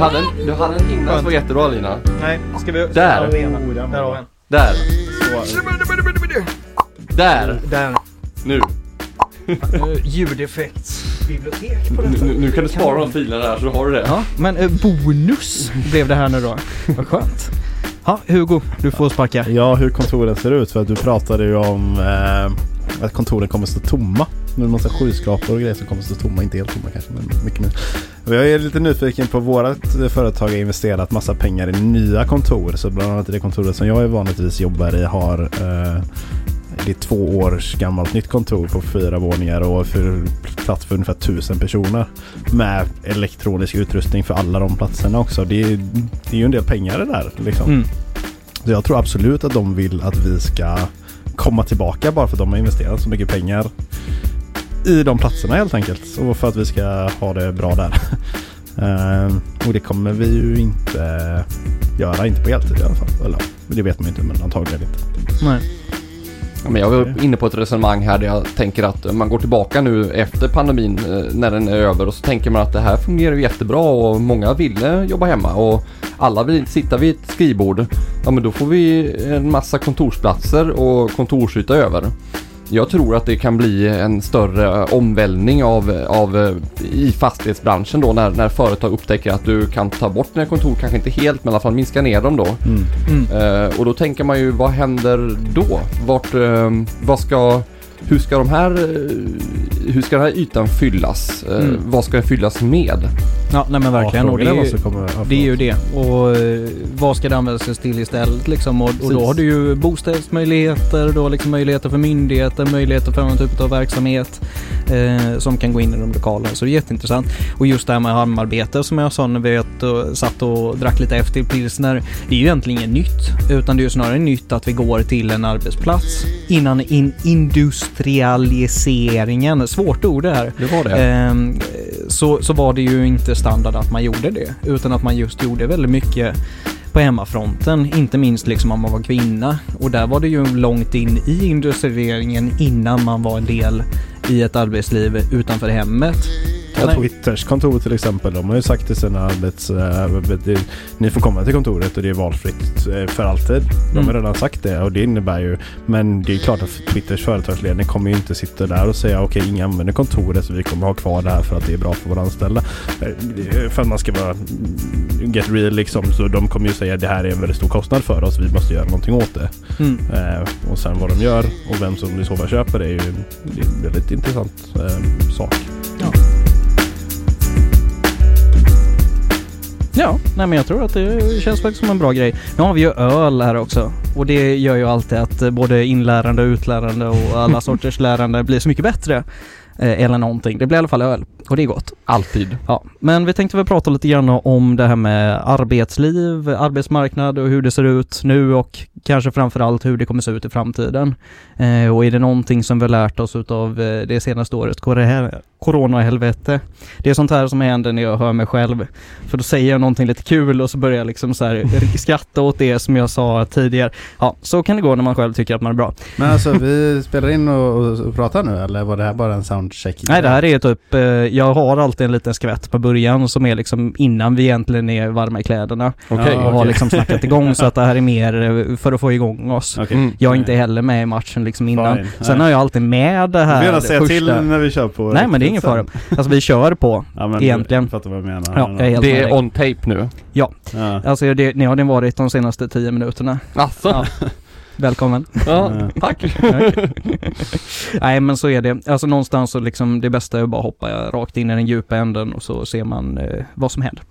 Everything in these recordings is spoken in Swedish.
hade en, du hade en innan som var jättebra Lina. Nej, ska vi... Där. Där har vi ena. Där har vi en. Där. Så. Där. Där. Nu. Uh, ljudeffektsbibliotek på detta. Nu, nu kan du spara de filerna där så har du det. Ja, men eh, bonus blev det här nu då. Vad skönt. Ja, Hugo, du får sparka. Ja, hur kontoren ser ut. För att du pratade ju om eh, att kontoren kommer stå tomma. Är det massa skyskrapor och grejer som kommer stå tomma. Inte helt tomma kanske, men mycket mer. Jag är lite nyfiken på vårat företag har investerat massa pengar i nya kontor. Så bland annat det kontoret som jag vanligtvis jobbar i har eh, det är två års gammalt nytt kontor på fyra våningar och för plats för ungefär tusen personer. Med elektronisk utrustning för alla de platserna också. Det är, det är ju en del pengar det där. Liksom. Mm. Så jag tror absolut att de vill att vi ska komma tillbaka bara för att de har investerat så mycket pengar i de platserna helt enkelt. Och för att vi ska ha det bra där. Ehm, och det kommer vi ju inte göra, inte på heltid i alla fall. Eller ja, det vet man inte men antagligen inte. Nej. Ja, men jag var inne på ett resonemang här där jag tänker att man går tillbaka nu efter pandemin eh, när den är över och så tänker man att det här fungerar ju jättebra och många ville jobba hemma och alla vill sitta vid ett skrivbord. Ja men då får vi en massa kontorsplatser och kontorsyta över. Jag tror att det kan bli en större omvälvning av, av eh, i fastighetsbranschen då när, när företag upptäcker att du kan ta bort dina kontor, kanske inte helt men i alla fall minska ner dem då. Mm. Mm. Eh, och då tänker man ju, vad händer då? Vart, eh, vad ska, hur ska de här, eh, hur ska den här ytan fyllas? Eh, Mm. Vad ska den fyllas med? Ja, nej men verkligen. Ja, och det, är ju, det är ju det. Och eh, vad ska det användas till istället liksom? Och, och då har du ju bostadsmöjligheter, då liksom möjligheter för myndigheter, möjligheter för någon typ av verksamhet eh, som kan gå in i de lokalerna. Så det är jätteintressant. Och just det här med hamnarbete som jag sa när vi satt och drack lite efter pilsner. Det är ju egentligen inget nytt, utan det är ju snarare nytt att vi går till en arbetsplats innan in industrialiseringen, svårt ord det här, Det var det. Ehm, så, så var det ju inte standard att man gjorde det, utan att man just gjorde väldigt mycket på hemmafronten, inte minst liksom om man var kvinna. Och där var det ju långt in i industrialiseringen innan man var en del i ett arbetsliv utanför hemmet. Nej. Twitters kontor till exempel, de har ju sagt till sina arbets... eh, ni får komma till kontoret och det är valfritt eh, för alltid. De har Mm. redan sagt det och det innebär ju... Men det är klart att Twitters företagsledning kommer ju inte sitta där och säga okej, ingen använder kontoret så vi kommer ha kvar det här för att det är bra för våra anställda. Eh, För att man ska vara mm, get real liksom. Så de kommer ju säga det här är en väldigt stor kostnad för oss, vi måste göra någonting åt det. Mm. Eh, och sen vad de gör och vem som i så fall köper det är ju en väldigt intressant eh, sak. Ja, nej men jag tror att det känns faktiskt som en bra grej. Nu har vi ju öl här också. Och det gör ju alltid att eh, både inlärande och utlärande och alla sorters lärande blir så mycket bättre. Eh, eller någonting. Det blir i alla fall öl. Och det är gott. Alltid. Ja, men vi tänkte väl prata lite grann om det här med arbetsliv, arbetsmarknad och hur det ser ut nu och kanske framförallt hur det kommer se ut i framtiden. Eh, och är det någonting som vi har lärt oss utav eh, det senaste året, coronahelvete. Det är sånt här som händer när jag hör mig själv. För då säger jag någonting lite kul och så börjar jag liksom så här skratta åt det som jag sa tidigare. Ja, så kan det gå när man själv tycker att man är bra. Men alltså vi spelar in och, och pratar nu eller var det här bara en soundcheck? Nej, det här är typ, eh, jag har alltid en liten skvätt på början som är liksom innan vi egentligen är varma i kläderna. Okej. och har liksom snackat igång så att det här är mer eh, för att få igång oss. Okej. Mm. Jag är inte heller med i matchen liksom innan. Fine. Sen Nej. har jag alltid med det Du här gärna säga första. till när vi kör på Nej men det är ingen fara. Alltså vi kör på. Ja, men Egentligen. Du fattar vad jag menar. Ja, jag är Det är on tape nu. Ja, Ja. alltså det, ni har den varit de senaste tio minuterna. Alltså. Ja. Välkommen. Ja, tack. Nej men så är det. Alltså någonstans så liksom det bästa är att bara hoppa rakt in i den djupa änden och så ser man eh, vad som händer.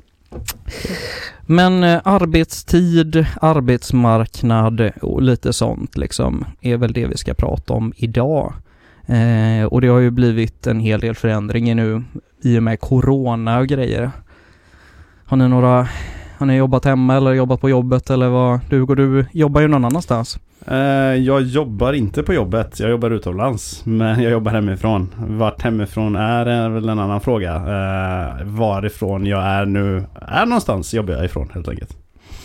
Men eh, arbetstid, arbetsmarknad och lite sånt liksom är väl det vi ska prata om idag. Eh, och det har ju blivit en hel del förändringar nu i och med corona och grejer. Har ni några, har ni jobbat hemma eller jobbat på jobbet eller vad? Du går du jobbar ju någon annanstans. Eh, jag jobbar inte på jobbet. Jag jobbar utomlands. Men jag jobbar hemifrån. Vart hemifrån är är väl en annan fråga. Eh, varifrån jag är nu är någonstans jobbar jag ifrån helt enkelt.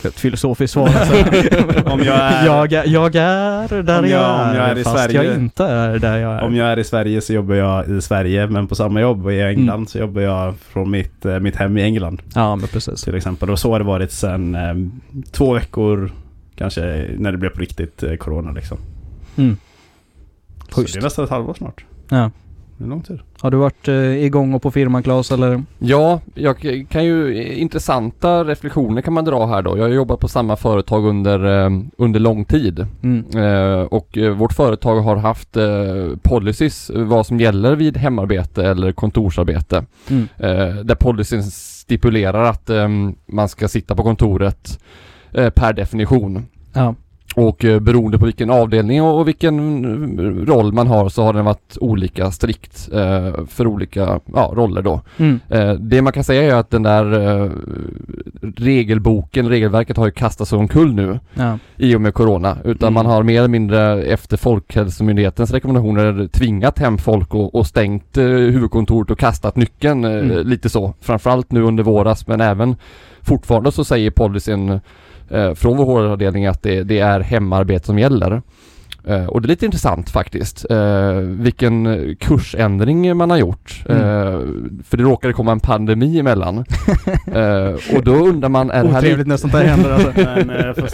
Ett filosofiskt svar. Om jag är- jag, jag är där Om jag, jag- om är, jag är i fast Sverige. jag inte är där jag är. Om jag är i Sverige så jobbar jag i Sverige men på samma jobb och i England Mm. så jobbar jag från mitt, eh, mitt hem i England Ja, men precis. till exempel. Och så har det varit sedan eh, två veckor kanske när det blev på riktigt eh, corona liksom. Mm. Så det är nästan ett halvår snart. Ja. Det är lång tid. Har du varit eh, igång och på firman Claes eller? Ja, jag kan ju, intressanta reflektioner kan man dra här då. Jag har jobbat på samma företag under, eh, under lång tid. Mm. Eh, och eh, vårt företag har haft eh, policies eh, vad som gäller vid hemarbete eller kontorsarbete. Mm. Eh, där policyn stipulerar att eh, man ska sitta på kontoret eh, per definition. Ja. Och eh, beroende på vilken avdelning och, och vilken mm, roll man har så har den varit olika strikt eh, för olika ja, roller då. Mm. Eh, det man kan säga är att den där eh, regelboken, regelverket har ju kastats omkull nu Ja. i och med Corona. Utan Mm. man har mer eller mindre efter Folkhälsomyndighetens rekommendationer tvingat hem folk och, och stängt eh, huvudkontoret och kastat nyckeln eh, Mm. lite så. Framförallt nu under våras men även fortfarande så säger policyn eh, från vår HR-avdelning att det, det är hemarbete som gäller. Eh, och det är lite intressant faktiskt. Eh, vilken kursändring man har gjort. Mm. Eh, för det råkade komma en pandemi emellan. eh, och då undrar man, är det här Otrevligt när sånt där händer alltså.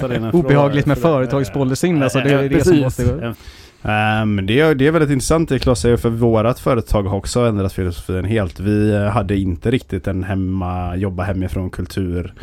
Men, eh? Obehagligt med företagspolicyn alltså. Det är det som måste... Um, det, är, det är väldigt intressant det Klas säger för vårat företag har också ändrat filosofin helt. Vi hade inte riktigt en hemma, jobba hemifrån kultur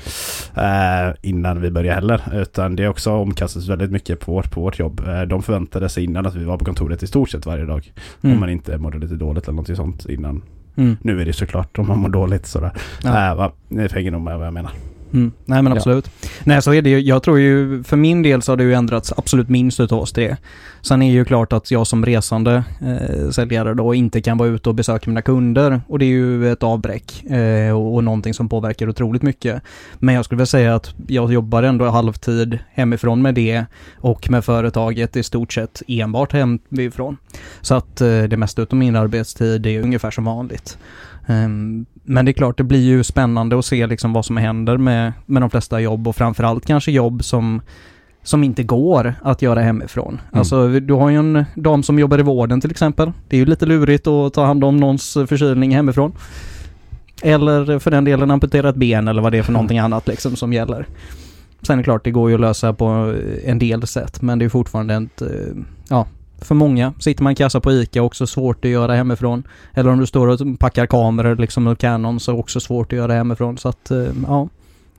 eh, innan vi började heller. Utan det är också omkastats väldigt mycket på vårt, på vårt jobb. Eh, de förväntade sig innan att vi var på kontoret i stort sett varje dag. Om man Mm. inte mådde lite dåligt eller någonting sånt innan. Mm. Nu är det såklart om man mår dåligt sådär. Ja. Eh, va? Ni hänger nog med vad jag menar. Mm. Nej men Ja. absolut. Nej så är det ju, jag tror ju, för min del så har det ju ändrats absolut minst utav oss det. Sen är ju klart att jag som resande eh, säljare då inte kan vara ute och besöka mina kunder och det är ju ett avbräck eh, och, och någonting som påverkar otroligt mycket. Men jag skulle vilja säga att jag jobbar ändå halvtid hemifrån med det och med företaget i stort sett enbart hemifrån. Så att eh, det mesta utav min arbetstid är ungefär som vanligt. Ehm, Men det är klart, det blir ju spännande att se liksom vad som händer med, med de flesta jobb och framförallt kanske jobb som, som inte går att göra hemifrån. Alltså du har ju en dam som jobbar i vården till exempel. Det är ju lite lurigt att ta hand om någons förkylning hemifrån. Eller för den delen amputera ett ben eller vad det är för någonting annat liksom som gäller. Sen är det klart, det går ju att lösa på en del sätt men det är fortfarande ett, eh, ja, för många. Sitter man i kassa på ICA också svårt att göra hemifrån. Eller om du står och packar kameror liksom och Canon så också svårt att göra hemifrån. Så att, eh, ja.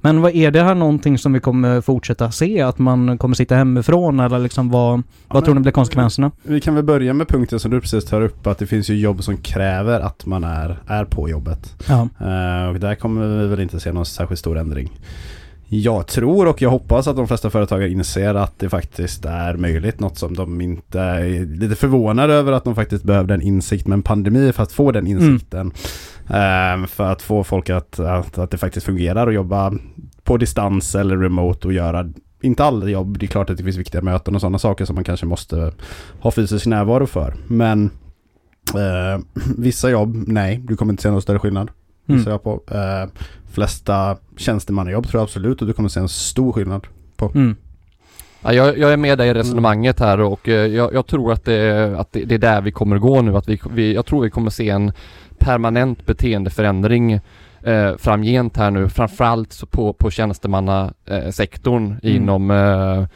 Men vad är det här någonting som vi kommer fortsätta se? Att man kommer sitta hemifrån eller liksom vad, vad tror ni blir konsekvenserna? Vi kan väl börja med punkten som du precis tar upp att det finns ju jobb som kräver att man är, är på jobbet. Ja. Eh, och där kommer vi väl inte se någon särskilt stor ändring. Jag tror och jag hoppas att de flesta företagare inser att det faktiskt är möjligt. Något som de inte är lite förvånade över att de faktiskt behövde en insikt med en pandemi för att få den insikten. Eh, för att få folk att, att, att det faktiskt fungerar att jobba på distans eller remote och göra inte alla jobb. Det är klart att det finns viktiga möten och sådana saker som man kanske måste ha fysisk närvaro för. Men eh, vissa jobb, nej, du kommer inte se någon större skillnad. Mm. Jag på. Eh, flesta tjänstemannajobb tror jag absolut och du kommer se en stor skillnad. Mm. Ja, jag, jag är med dig i resonemanget här och eh, jag, jag tror att, det, att det, det är där vi kommer gå nu. Att vi, vi, jag tror vi kommer se en permanent beteendeförändring eh, framgent här nu. Framförallt på, på tjänstemannasektorn Mm. inom, eh,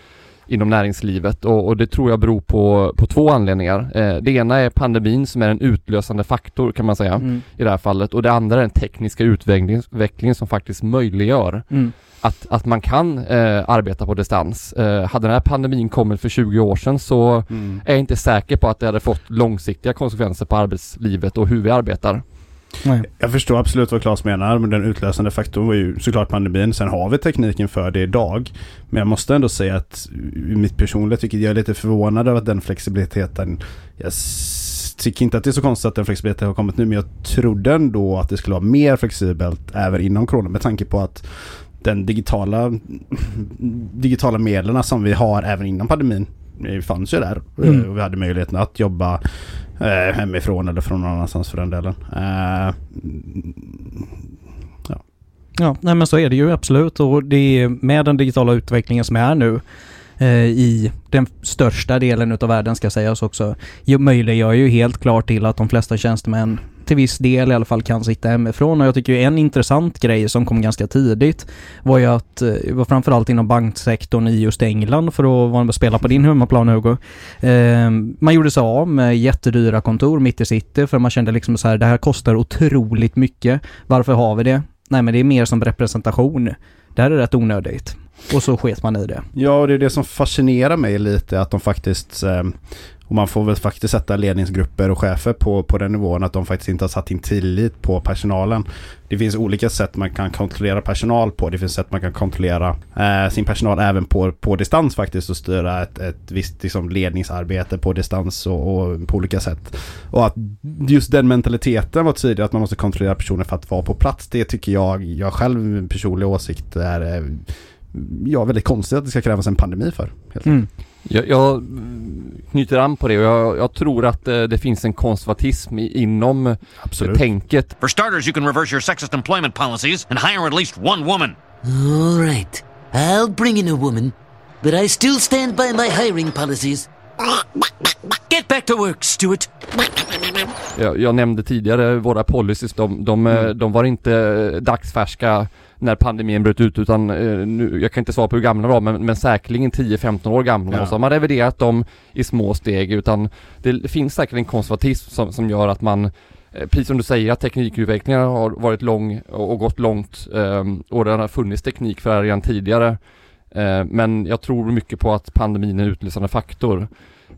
inom näringslivet och, och det tror jag beror på, på två anledningar. Eh, det ena är pandemin som är en utlösande faktor kan man säga Mm. i det här fallet och det andra är den tekniska utvecklingen som faktiskt möjliggör Mm. att, att man kan eh, arbeta på distans. Eh, hade den här pandemin kommit för 20 år sedan så är jag inte säker på att det hade fått långsiktiga konsekvenser på arbetslivet och hur vi arbetar. Nej. Jag förstår absolut vad Claes menar, men den utlösande faktorn var ju såklart pandemin. Sen har vi tekniken för det idag. Men jag måste ändå säga att mitt personliga tycker jag är lite förvånad över att den flexibiliteten jag tycker inte att det är så konstigt att den flexibiliteten har kommit nu, men jag trodde ändå att det skulle vara mer flexibelt även inom corona med tanke på att den digitala, digitala medlen som vi har även innan pandemin eh, fanns ju där. Mm. Och vi hade möjligheten att jobba eh, hemifrån eller från någon annanstans för den delen. Eh, ja. Ja, nej men så är det ju absolut och det är med den digitala utvecklingen som är nu eh, i den största delen utav världen ska sägas också, möjliggör ju helt klart till att de flesta tjänstemän till viss del i alla fall kan sitta hemifrån och jag tycker ju en intressant grej som kom ganska tidigt var ju att, eh, var framförallt inom banksektorn i just England för att vara med och spela på din hemmaplan Hugo. Eh, man gjorde sig av med jättedyra kontor mitt i city för man kände liksom så här, det här kostar otroligt mycket. Varför har vi det? Nej men det är mer som representation. Det här är rätt onödigt. Och så sket man i det. Ja, och det är det som fascinerar mig lite att de faktiskt eh, och man får väl faktiskt sätta ledningsgrupper och chefer på, på den nivån att de faktiskt inte har satt in tillit på personalen. Det finns olika sätt man kan kontrollera personal på. Det finns sätt man kan kontrollera eh, sin personal även på, på distans faktiskt och styra ett, ett visst liksom, ledningsarbete på distans och, och på olika sätt. Och att just den mentaliteten var tydlig att man måste kontrollera personer för att vara på plats. Det tycker jag, jag själv min personliga åsikt är eh, ja, väldigt konstigt att det ska krävas en pandemi för. Helt Mm. Jag, jag knyter an på det och jag, jag tror att eh, det finns en konservatism i, inom eh, Absolut. tänket. For starters, you can reverse your sexist employment policies and hire at least one woman. All right. I'll bring in a woman, but I still stand by my hiring policies. Get back to work, Stuart. Jag, jag nämnde tidigare våra policies, de, de, eh, de var inte eh, dagsfärska när pandemin bröt ut utan eh, nu, jag kan inte svara på hur gamla de var men, men säkerligen 10-15 år gamla Ja. och så har man reviderat dem i små steg utan det finns säkert en konservatism som, som gör att man Precis som du säger att teknikutvecklingen har varit lång och och gått långt eh, och det har funnits teknik för det här redan tidigare. Eh, Men jag tror mycket på att pandemin är en utlösande faktor.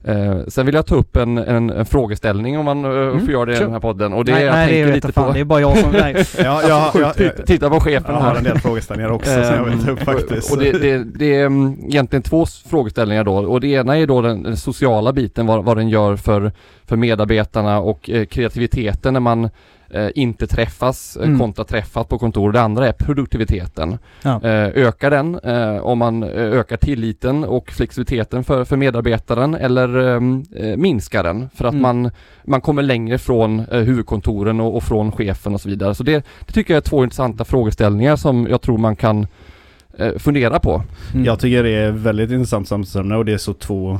Eh, Sen vill jag ta upp en, en, en frågeställning om man eh, får göra det i kör. den här podden och det nej, är, jag nej, det tänker är lite fan. på Det är bara jag som... Nej. Ja, jag, jag, jag, Titta- Titta på chefen jag har här. en del frågeställningar också som jag vill ta upp Ehm, faktiskt. Och det, det, det är mm, egentligen två frågeställningar då och det ena är då den, den sociala biten, vad, vad den gör för, för medarbetarna och eh, kreativiteten när man eh, inte träffas eh, Mm. kontra träffas på kontor. Det andra är produktiviteten. Ja. Eh, ökar den eh, om man eh, ökar tilliten och flexibiliteten för, för medarbetaren eller ehm, eh, minskar den för att Mm. man, man kommer längre från eh, huvudkontoren och, och från chefen och så vidare. Så det, det tycker jag är två intressanta frågeställningar som jag tror man kan fundera på. Mm. Jag tycker det är väldigt intressant samstämmande och det är så två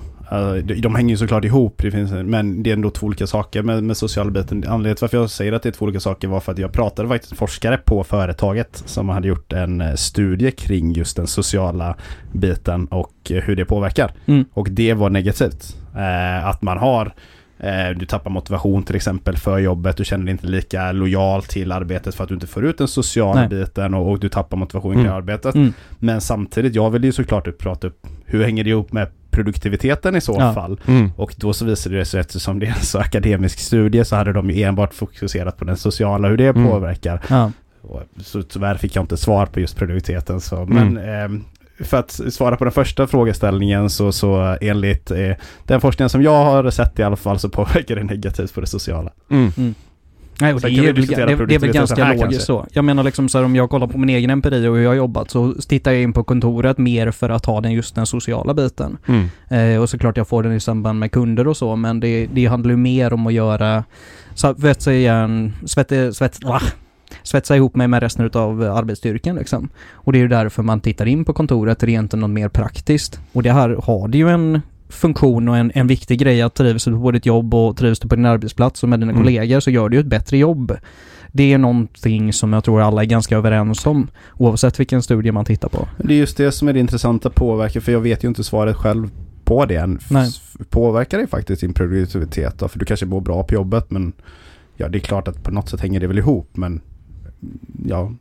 de, de hänger ju såklart ihop, det finns, men det är ändå två olika saker med, med sociala biten. Anledningen till varför jag säger att det är två olika saker var för att jag pratade faktiskt med forskare på företaget som hade gjort en eh, studie kring just den sociala biten och eh, hur det påverkar. Mm. Och det var negativt. Eh, att man har du tappar motivation till exempel för jobbet. Du känner dig inte lika lojal till arbetet för att du inte får ut den sociala Nej. biten och, och du tappar motivationen Mm. kring arbetet. Mm. Men samtidigt, jag vill ju såklart prata upp hur hänger det ihop med produktiviteten i så Ja. fall. Och då så visade det sig eftersom det är en så akademisk studie så hade de ju enbart fokuserat på den sociala, hur det Mm. påverkar. Ja. Och Så tyvärr fick jag inte svar på just produktiviteten. Så. Men ehm, för att svara på den första frågeställningen så, så enligt eh, den forskningen som jag har sett i alla fall så påverkar det negativt på det sociala. Mm. Nej, och det, är, väl- det, det är väl ganska logiskt kanske. så. Jag menar liksom så här, om jag kollar på min egen empiri och hur jag har jobbat så tittar jag in på kontoret mer för att ha den just den sociala biten. Mm. Eh, och såklart jag får den i samband med kunder och så, men det, det handlar ju mer om att göra, svetsa igen, svett, svett, ah, svetsa ihop mig med resten utav arbetsstyrkan liksom. Och det är ju därför man tittar in på kontoret rent något mer praktiskt. Och det här har det ju en funktion och en, en viktig grej att trivs du på ditt jobb och trivs du på din arbetsplats och med dina Mm. kollegor så gör du ju ett bättre jobb. Det är någonting som jag tror alla är ganska överens om oavsett vilken studie man tittar på. Det är just det som är det intressanta påverkar, för jag vet ju inte svaret själv på det än. Nej. Påverkar det faktiskt din produktivitet då? För du kanske mår bra på jobbet men ja, det är klart att på något sätt hänger det väl ihop men ja,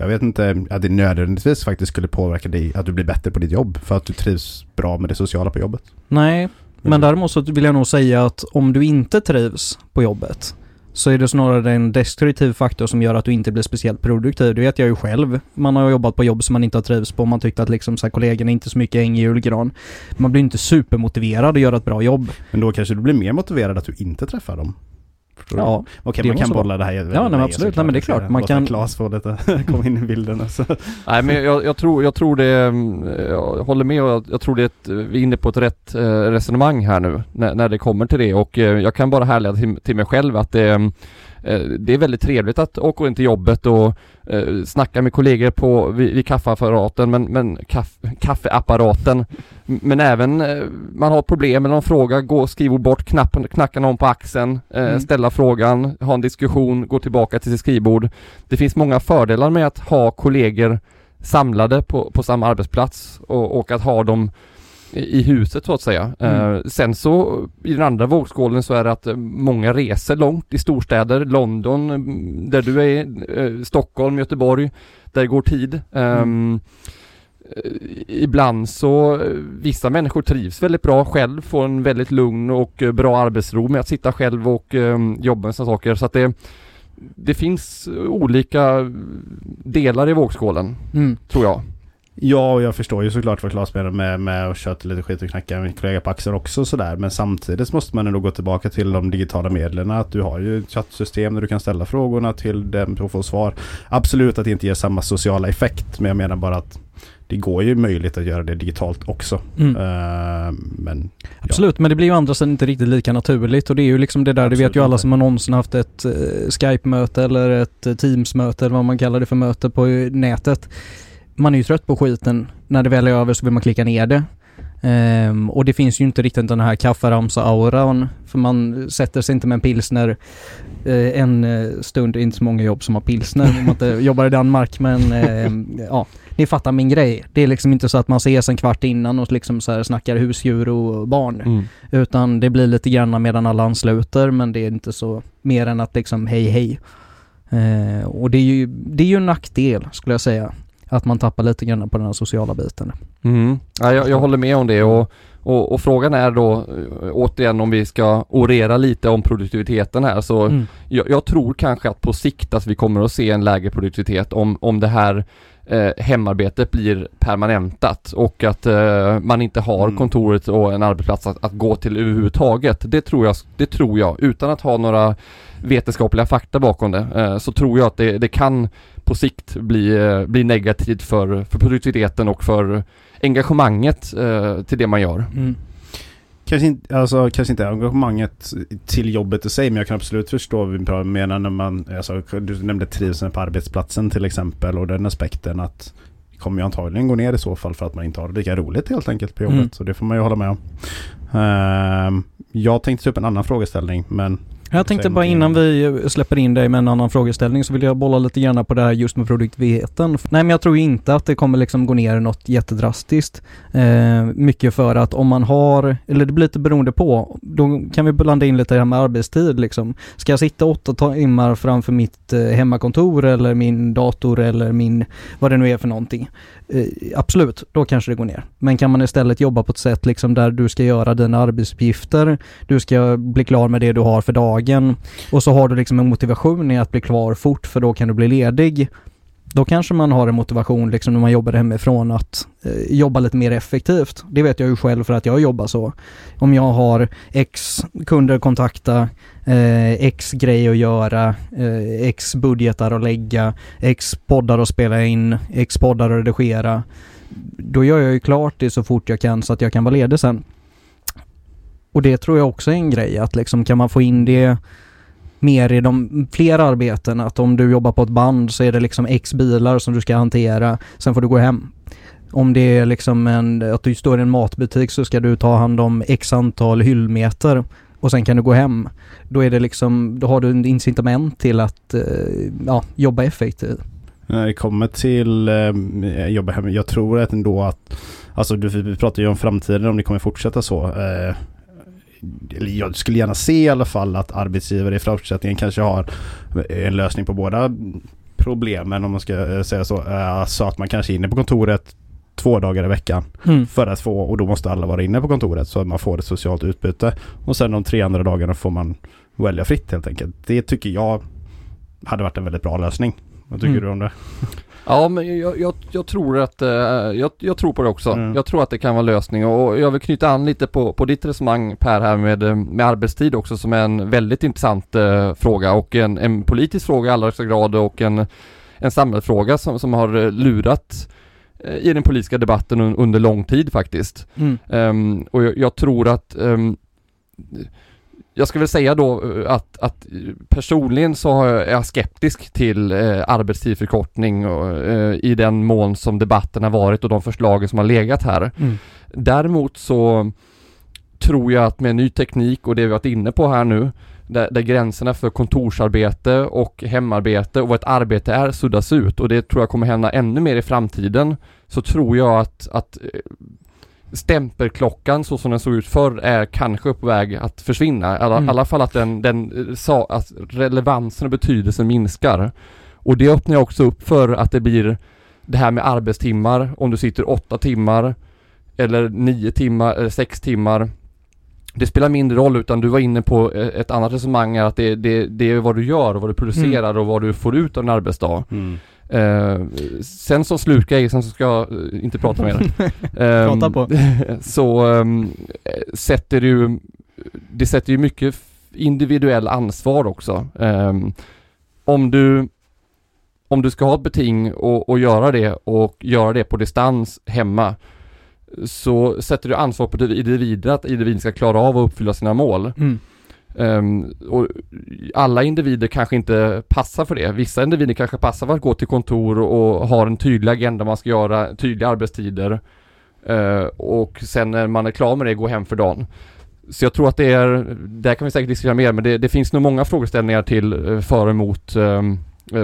jag vet inte att det nödvändigtvis faktiskt skulle påverka dig att du blir bättre på ditt jobb för att du trivs bra med det sociala på jobbet. Nej, men Mm. däremot så vill jag nog säga att om du inte trivs på jobbet så är det snarare en destruktiv faktor som gör att du inte blir speciellt produktiv. Det vet jag ju själv. Man har jobbat på jobb som man inte har trivs på. Man tyckte att liksom så här, kollegorna är inte så mycket äng i julgran. Man blir inte supermotiverad att göra ett bra jobb. Men då kanske du blir mer motiverad att du inte träffar dem. Ja, Okej, man kan bolla det här Ja, nej, men absolut. Nej, men det är klart. Man kan- Klas få lite, komma in i bilden alltså. Nej men jag, jag, tror, jag tror det, mm, jag håller med och jag, jag tror det är ett, vi är inne på ett rätt eh, resonemang här nu när, när det kommer till det och eh, jag kan bara härleda till, till mig själv att det, eh, det är väldigt trevligt att åka in till jobbet och eh, snacka med kollegor på, vid, vid kaffeapparaten, men, men kaff, kaffeapparaten. Men även eh, man har problem med någon fråga, gå skrivbord bort, knapp, knacka någon på axeln, eh, Mm. ställa frågan, ha en diskussion, gå tillbaka till sitt skrivbord. Det finns många fördelar med att ha kollegor samlade på, på samma arbetsplats och, och att ha dem i huset så att säga. Mm. Eh, sen så i den andra vågskålen så är det att eh, många reser långt i storstäder, London, mm, där du är, eh, Stockholm, Göteborg, där det går tid. Ehm, eh, Ibland så, eh, vissa människor trivs väldigt bra själv, får en väldigt lugn och bra arbetsro med att sitta själv och jobba med sådana saker. Så att det, det finns olika delar i vågskålen, Mm. tror jag. Ja, och jag förstår ju såklart vad Claes menar med, med att köta lite skit och knacka min kollega på axeln också sådär. Men samtidigt måste man ändå gå tillbaka till de digitala medlen. Att du har ju ett chattsystem där du kan ställa frågorna till dem och få svar. Absolut att det inte ger samma sociala effekt. Men jag menar bara att det går ju möjligt att göra det digitalt också. Mm. Eh, men Absolut, men det blir ju andra sidan inte riktigt lika naturligt och det är ju liksom det där, det Absolut vet ju alla som har någonsin haft ett eh, Skype-möte eller ett eh, Teams-möte eller vad man kallar det för möte på nätet. Man är ju trött på skiten. När det väl är över så vill man klicka ner det. Ehm, och det finns ju inte riktigt den här kafferamsa-auran för man sätter sig inte med en pilsner eh, en eh, stund, det är inte så många jobb som har pilsner om man inte jobbar i Danmark men ehm, ja, ni fattar min grej. Det är liksom inte så att man ses en kvart innan och liksom så här snackar husdjur och barn. Mm. Utan det blir lite grann medan alla ansluter men det är inte så mer än att liksom hej hej. Eh, och det är, ju, det är ju en nackdel skulle jag säga. Att man tappar lite grann på den här sociala biten. Mm. Ja, jag, jag håller med om det och, och, och frågan är då eh, återigen om vi ska orera lite om produktiviteten här så Mm. jag, jag tror kanske att på sikt att vi kommer att se en lägre produktivitet om, om det här eh, hemarbetet blir permanentat och att eh, man inte har Mm. kontoret och en arbetsplats att, att gå till överhuvudtaget. Det tror jag, det tror jag, utan att ha några vetenskapliga fakta bakom det, eh, så tror jag att det, det kan på sikt bli, eh, bli negativt för, för produktiviteten och för engagemanget eh, till det man gör. Mm. Kanske inte, alltså, kanske inte engagemanget till jobbet i sig men jag kan absolut förstå vad vi menar när man, alltså, du nämnde trivseln på arbetsplatsen till exempel och den aspekten att det kommer ju antagligen gå ner i så fall för att man inte har det lika roligt helt enkelt på jobbet. Mm. Så det får man ju hålla med om. Ehm, jag tänkte ta upp en annan frågeställning men Jag tänkte bara innan vi släpper in dig med en annan frågeställning så vill jag bolla lite grann på det här just med produktiviteten. Nej men jag tror inte att det kommer liksom gå ner något jättedrastiskt. Eh, mycket för att om man har, eller det blir lite beroende på, då kan vi blanda in lite det här med arbetstid liksom. Ska jag sitta åtta timmar framför mitt eh, hemmakontor eller min dator eller min, vad det nu är för någonting. Eh, absolut, då kanske det går ner. Men kan man istället jobba på ett sätt liksom där du ska göra dina arbetsuppgifter, du ska bli klar med det du har för dagen och så har du liksom en motivation i att bli klar fort för då kan du bli ledig. Då kanske man har en motivation liksom när man jobbar hemifrån att eh, jobba lite mer effektivt. Det vet jag ju själv för att jag jobbar så. Om jag har X kunder att kontakta, eh, X grej att göra, eh, X budgetar att lägga, X poddar att spela in, X poddar att redigera. Då gör jag ju klart det så fort jag kan så att jag kan vara ledig sen. Och det tror jag också är en grej att liksom kan man få in det mer i de fler arbeten att om du jobbar på ett band så är det liksom X bilar som du ska hantera, sen får du gå hem. Om det är liksom en, att du står i en matbutik så ska du ta hand om X antal hyllmeter och sen kan du gå hem. Då är det liksom, då har du en incitament till att eh, ja, jobba effektivt. När det kommer till eh, jobba hemma, jag tror att ändå att Alltså du, vi pratar ju om framtiden om det kommer fortsätta så. Eh, eller jag skulle gärna se i alla fall att arbetsgivare i fortsättningen kanske har en lösning på båda problemen om man ska eh, säga så. Eh, så att man kanske är inne på kontoret två dagar i veckan Mm. för att få och då måste alla vara inne på kontoret så att man får ett socialt utbyte. Och sen de tre andra dagarna får man välja fritt helt enkelt. Det tycker jag hade varit en väldigt bra lösning. Vad tycker Mm. du om det? Ja men jag, jag, jag tror att, eh, jag, jag tror på det också. Mm. Jag tror att det kan vara lösning och jag vill knyta an lite på, på ditt resonemang Per här med, eh, med arbetstid också som är en väldigt intressant eh, fråga och en, en politisk fråga i allra högsta grad och en, en samhällsfråga som, som har eh, lurat eh, i den politiska debatten un, under lång tid faktiskt. Mm. Ehm, och jag, tror att ehm, jag ska väl säga då eh, att, att personligen så är jag skeptisk till eh, arbetstidsförkortning och, eh, i den mån som debatten har varit och de förslagen som har legat här. Mm. Däremot så tror jag att med ny teknik och det vi varit inne på här nu där, där gränserna för kontorsarbete och hemarbete och vad ett arbete är suddas ut och det tror jag kommer hända ännu mer i framtiden så tror jag att, att eh, stämpelklockan så som den såg ut förr är kanske på väg att försvinna. I alla, Mm. alla fall att den, den eh, sa, att relevansen och betydelsen minskar. Och det öppnar jag också upp för att det blir det här med arbetstimmar, om du sitter åtta timmar eller nio timmar eller sex timmar. Det spelar mindre roll utan du var inne på eh, ett annat resonemang att det, det, det är vad du gör och vad du producerar och vad du får ut av en arbetsdag. Mm. Eh, sen som slutgrej, sen så ska jag eh, inte prata mer. Ehm, Prata på. så eh, sätter ju, det sätter ju mycket individuell ansvar också. Ehm, om du om du ska ha ett beting och, och göra det och göra det på distans hemma så sätter du ansvar på individen att individen ska klara av att uppfylla sina mål. Mm. Ehm, och alla individer kanske inte passar för det. Vissa individer kanske passar för att gå till kontor och har en tydlig agenda man ska göra, tydliga arbetstider. Eh, och sen när man är klar med det, gå hem för dagen. Så jag tror att det är, där kan vi säkert diskutera mer, men det, det finns nog många frågeställningar till eh, för och emot eh,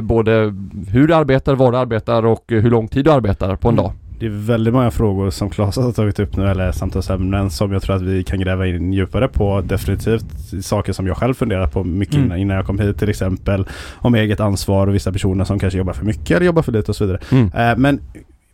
både hur du arbetar, var du arbetar och eh, hur lång tid du arbetar på en Mm. dag. Det är väldigt många frågor som Claes har tagit upp nu, eller samtalsämnen som jag tror att vi kan gräva in djupare på. Definitivt saker som jag själv funderar på mycket Mm. innan, innan jag kom hit till exempel. Om eget ansvar och vissa personer som kanske jobbar för mycket eller jobbar för lite och så vidare. Mm. Eh, men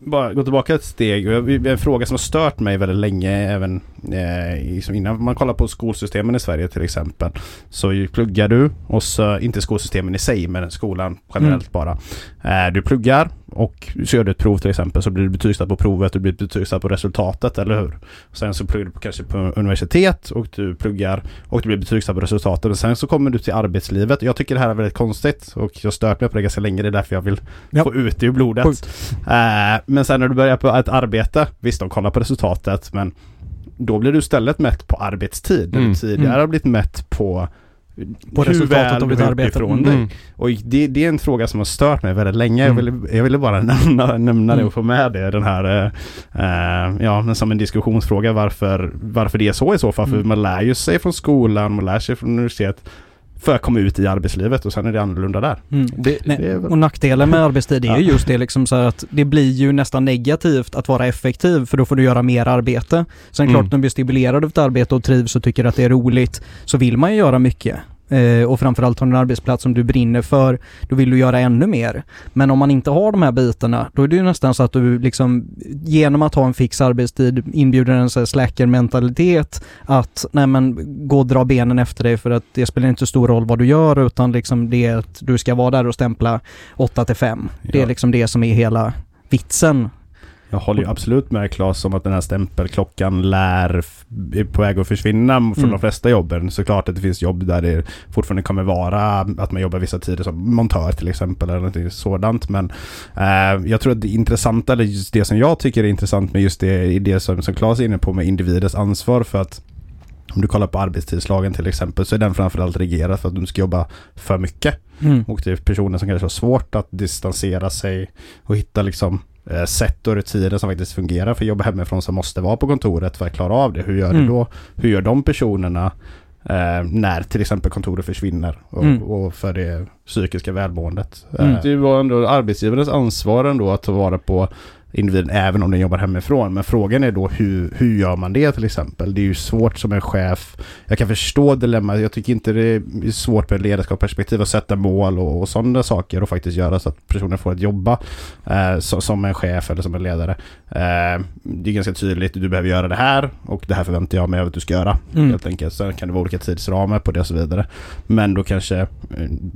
bara gå tillbaka ett steg. En fråga som har stört mig väldigt länge även eh, innan man kollar på skolsystemen i Sverige till exempel. Så pluggar du och så, inte skolsystemen i sig men skolan generellt bara. Eh, du pluggar och så gör du ett prov till exempel så blir du betygsatt på provet, du blir betygsatt på resultatet, eller hur? Sen så pluggar du kanske på universitet och du pluggar och du blir betygsatt på resultatet. Och sen så kommer du till arbetslivet. Jag tycker det här är väldigt konstigt och jag har stört mig på det ganska länge. Det är därför jag vill Ja. få ut det ur blodet. Eh, men sen när du börjar på ett arbete, visst de kollar på resultatet men då blir du istället mätt på arbetstid. Där Mm. du tidigare Mm. har blivit mätt på På hur resultatet väl av ditt arbete. ifrån dig. Mm. Och det, det är en fråga som har stört mig väldigt länge. Mm. Jag, ville, jag ville bara nämna, nämna det Mm. och få med det. Den här, eh, ja men som en diskussionsfråga varför, varför det är så i så fall. För Mm. man lär ju sig från skolan, man lär sig från universitet för att komma ut i arbetslivet och sen är det annorlunda där. Mm. Det, Nej, Det väl- och nackdelen med arbetstid är Ja. ju just det liksom så att det blir ju nästan negativt att vara effektiv för då får du göra mer arbete. Sen Mm. klart, när du blir stimulerad av ett arbete och trivs och tycker att det är roligt så vill man ju göra mycket. Eh, och framförallt har du en arbetsplats som du brinner för, då vill du göra ännu mer. Men om man inte har de här bitarna, då är det ju nästan så att du liksom genom att ha en fix arbetstid inbjuder en slacker-mentalitet att nej men gå och dra benen efter dig för att det spelar inte stor roll vad du gör utan liksom det är att du ska vara där och stämpla 8 till 5. Det är Ja. liksom det som är hela vitsen. Jag håller ju absolut med Claes om att den här stämpelklockan lär är på väg att försvinna från Mm. de flesta jobben. Såklart att det finns jobb där det fortfarande kommer vara att man jobbar vissa tider som montör till exempel eller något sådant. Men eh, jag tror att det intressanta, eller just det som jag tycker är intressant med just det, är det som, som Claes är inne på med individens ansvar för att om du kollar på arbetstidslagen till exempel så är den framförallt reglerad för att du ska jobba för mycket. Mm. Och det är personer som kanske har svårt att distansera sig och hitta liksom sätt och rutiner som faktiskt fungerar för att jobba hemifrån som måste vara på kontoret för att klara av det. Hur gör Mm. du då? Hur gör de personerna eh, när till exempel kontoret försvinner och, Mm. och för det psykiska välmåendet? Mm. Eh, det var ändå arbetsgivarens ansvar ändå att ta vara på individen även om den jobbar hemifrån. Men frågan är då hur, hur gör man det till exempel? Det är ju svårt som en chef. Jag kan förstå dilemmat. Jag tycker inte det är svårt med ledarskapsperspektiv att sätta mål och, och sådana saker och faktiskt göra så att personer får ett jobba eh, så, som en chef eller som en ledare. Eh, det är ganska tydligt. Du behöver göra det här och det här förväntar jag mig att du ska göra. Mm. Helt enkelt. Sen kan det vara olika tidsramar på det och så vidare. Men då kanske, eh,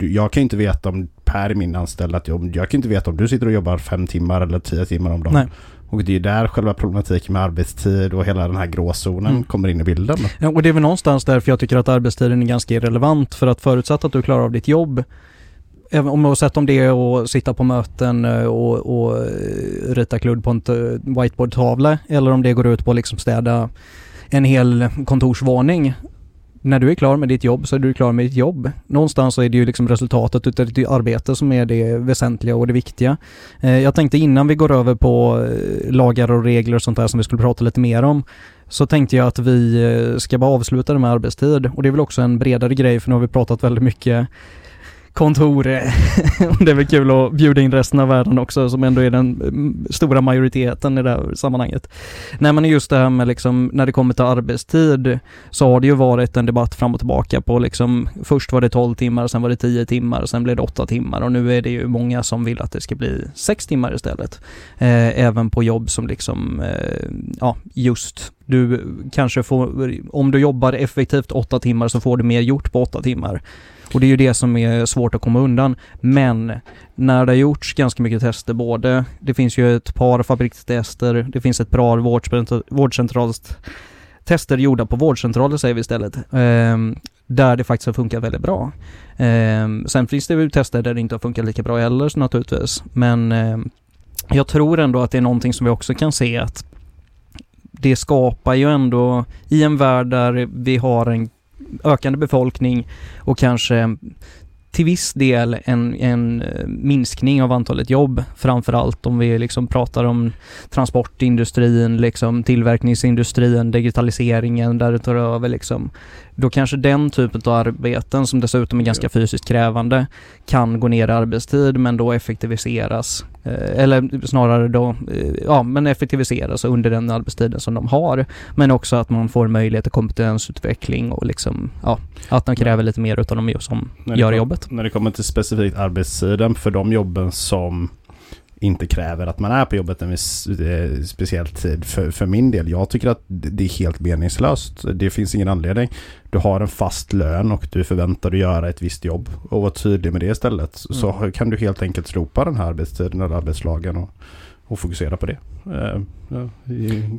jag kan inte veta om Per min anställda, att jag, jag kan inte veta om du sitter och jobbar fem timmar eller tio timmar om dagen. Nej. Och det är där själva problematiken med arbetstid och hela den här gråzonen Mm. kommer in i bilden. Ja, och det är väl någonstans därför jag tycker att arbetstiden är ganska irrelevant för att förutsatt att du klarar av ditt jobb om oavsett om det är att sitta på möten eh, och, och eh, rita kludd på en whiteboardtavla eller om det går ut på att liksom städa en hel kontorsvåning när du är klar med ditt jobb så är du klar med ditt jobb. Någonstans så är det ju liksom resultatet utav ditt arbete som är det väsentliga och det viktiga. Eh, jag tänkte innan vi går över på eh, lagar och regler och sånt där som vi skulle prata lite mer om så tänkte jag att vi eh, ska bara avsluta det med arbetstid och det är väl också en bredare grej för nu har vi pratat väldigt mycket kontor. det är väl kul att bjuda in resten av världen också som ändå är den mm, stora majoriteten i det här sammanhanget. Nej men just det här med liksom när det kommer till arbetstid så har det ju varit en debatt fram och tillbaka på liksom först var det 12 timmar, sen var det 10 timmar, sen blev det 8 timmar och nu är det ju många som vill att det ska bli 6 timmar istället. Eh, även på jobb som liksom, eh, ja just du kanske får, om du jobbar effektivt 8 timmar så får du mer gjort på 8 timmar. Och det är ju det som är svårt att komma undan. Men när det har gjorts ganska mycket tester, både, det finns ju ett par fabrikstester, det finns ett par vårdcentrals tester gjorda på vårdcentraler säger vi istället, eh, där det faktiskt har funkat väldigt bra. Eh, sen finns det ju tester där det inte har funkat lika bra heller naturligtvis, men eh, jag tror ändå att det är någonting som vi också kan se att det skapar ju ändå, i en värld där vi har en ökande befolkning och kanske till viss del en, en eh, minskning av antalet jobb, framförallt om vi liksom pratar om transportindustrin, liksom tillverkningsindustrin, digitaliseringen där det tar över liksom. Då kanske den typen av arbeten som dessutom är ganska fysiskt krävande kan gå ner i arbetstid men då effektiviseras. Eh, eller snarare då, eh, ja men effektiviseras under den arbetstiden som de har. Men också att man får möjlighet till kompetensutveckling och liksom, ja, att de kräver lite mer utav de som gör kom, jobbet. När det kommer till specifikt arbetstiden för de jobben som inte kräver att man är på jobbet en viss eh, speciell tid. För, för min del, jag tycker att det är helt meningslöst. Det finns ingen anledning. Du har en fast lön och du förväntar dig göra ett visst jobb och vara tydlig med det istället. Mm. Så kan du helt enkelt slopa den här arbetstiden eller arbetslagen och, och fokusera på det. Uh, ja,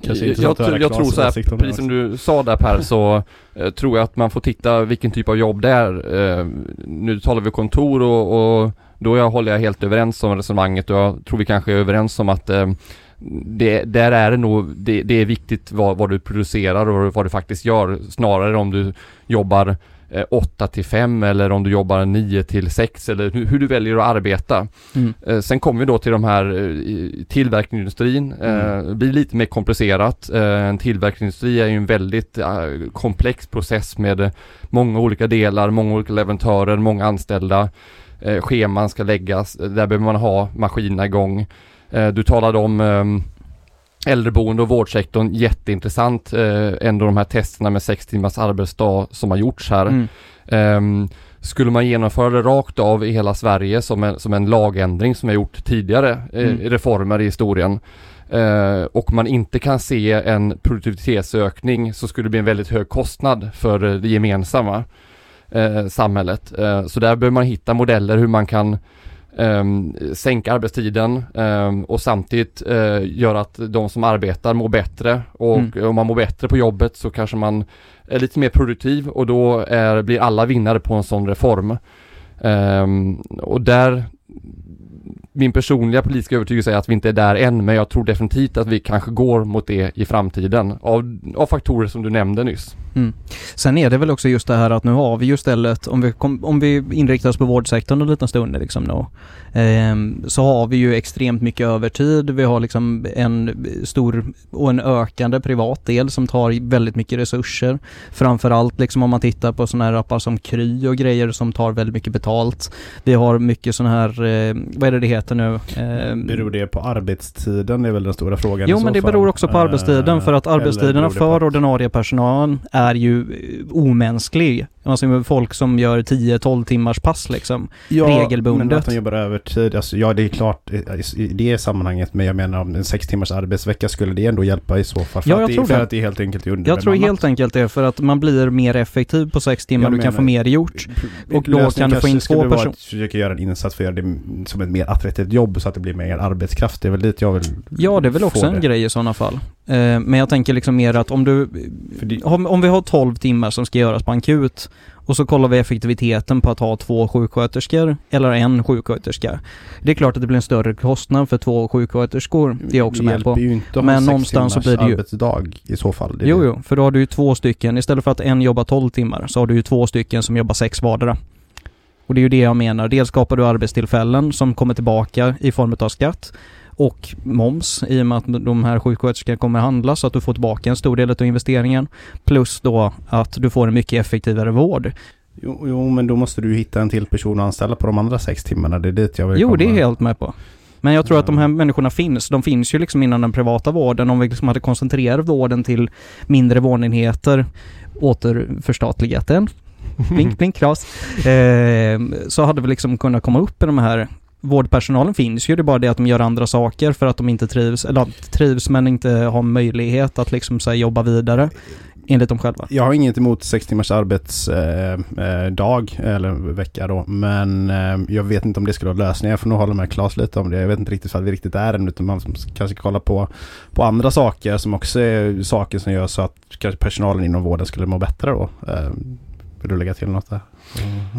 jag, jag, jag tror så här, precis som du sa där Per, så uh, tror jag att man får titta vilken typ av jobb det är. Uh, nu talar vi kontor och, och då jag, håller jag helt överens om resonemanget och jag tror vi kanske är överens om att eh, det, där är det nog, det, det är viktigt vad, vad, du producerar och vad du faktiskt gör snarare om du jobbar eh, 8 till 5 eller om du jobbar 9 till 6 eller hur, hur du väljer att arbeta. Mm. Eh, sen kommer vi då till de här eh, tillverkningsindustrin. Eh, mm. Blir lite mer komplicerat. Eh, en tillverkningsindustri är ju en väldigt eh, komplex process med många olika delar, många olika leverantörer, många anställda eh, scheman ska läggas. Där behöver man ha maskinerna igång. Eh, du talade om eh, äldreboende och vårdsektorn, jätteintressant eh, ändå de här testerna med sex timmars arbetsdag som har gjorts här. Mm. Eh, skulle man genomföra det rakt av i hela Sverige som en, som en lagändring som har gjort tidigare, eh, mm. reformer i historien, eh, och man inte kan se en produktivitetsökning så skulle det bli en väldigt hög kostnad för det gemensamma eh, samhället. Eh, så där behöver man hitta modeller hur man kan Um, sänka arbetstiden um, och samtidigt uh, göra att de som arbetar mår bättre och mm. om man mår bättre på jobbet så kanske man är lite mer produktiv och då är, blir alla vinnare på en sån reform. Um, och där min personliga politiska övertygelse är att vi inte är där än men jag tror definitivt att vi kanske går mot det i framtiden av, av faktorer som du nämnde nyss. Mm. Sen är det väl också just det här att nu har vi ju istället, om vi, kom, om vi inriktar oss på vårdsektorn en liten stund liksom nu, eh, så har vi ju extremt mycket övertid. Vi har liksom en stor och en ökande privat del som tar väldigt mycket resurser. Framförallt liksom om man tittar på sådana här appar som Kry och grejer som tar väldigt mycket betalt. Vi har mycket sådana här, eh, vad är det det heter nu? Eh, beror det på arbetstiden? Det är väl den stora frågan Jo men det fall. beror också på arbetstiden för att arbetstiderna för ordinarie personal är är ju eh, omänsklig. Alltså folk som gör 10-12 timmars pass liksom. Ja, regelbundet. men att de jobbar övertid. Alltså, ja, det är klart i det sammanhanget. Men jag menar om en 6 timmars arbetsvecka skulle det ändå hjälpa i så fall. För, ja, jag tror det, för att det är helt enkelt Jag tror helt enkelt det för att man blir mer effektiv på 6 timmar. Jag du menar, kan få mer gjort. Och då kan du få in två personer. försöka göra en insats för att göra det som ett mer attraktivt jobb så att det blir mer arbetskraft. Det är väl dit jag vill Ja, det är väl också en grej i sådana fall. Eh, men jag tänker liksom mer att om du, om, om vi har 12 timmar som ska göras på en akut och så kollar vi effektiviteten på att ha två sjuksköterskor eller en sjuksköterska. Det är klart att det blir en större kostnad för två sjuksköterskor, det är jag också med på. Det ju inte Men någonstans så blir det ju- arbetsdag i så fall. Det Jo, det. jo, för då har du ju två stycken, istället för att en jobbar 12 timmar så har du ju två stycken som jobbar sex vardera. Och det är ju det jag menar, dels skapar du arbetstillfällen som kommer tillbaka i form av skatt och moms i och med att de här sjuksköterskorna kommer handla så att du får tillbaka en stor del av investeringen. Plus då att du får en mycket effektivare vård. Jo, jo, men då måste du hitta en till person att anställa på de andra sex timmarna. Det är dit jag vill Jo, komma. det är jag helt med på. Men jag tror att de här människorna finns. De finns ju liksom inom den privata vården. Om vi liksom hade koncentrerat vården till mindre vårdenheter, återförstatligat den, blink, blink, kras, eh, så hade vi liksom kunnat komma upp i de här Vårdpersonalen finns ju, det är bara det att de gör andra saker för att de inte trivs, eller trivs men inte har möjlighet att liksom så här, jobba vidare. Enligt dem själva. Jag har inget emot sex timmars arbetsdag eh, eh eller vecka då. Men eh, jag vet inte om det skulle vara lösningen. Jag får nog hålla med Claes lite om det. Jag vet inte riktigt vad vi riktigt är än. Utan man kanske kollar kolla på, på andra saker som också är saker som gör så att kanske personalen inom vården skulle må bättre då. Eh, vill du lägga till något där?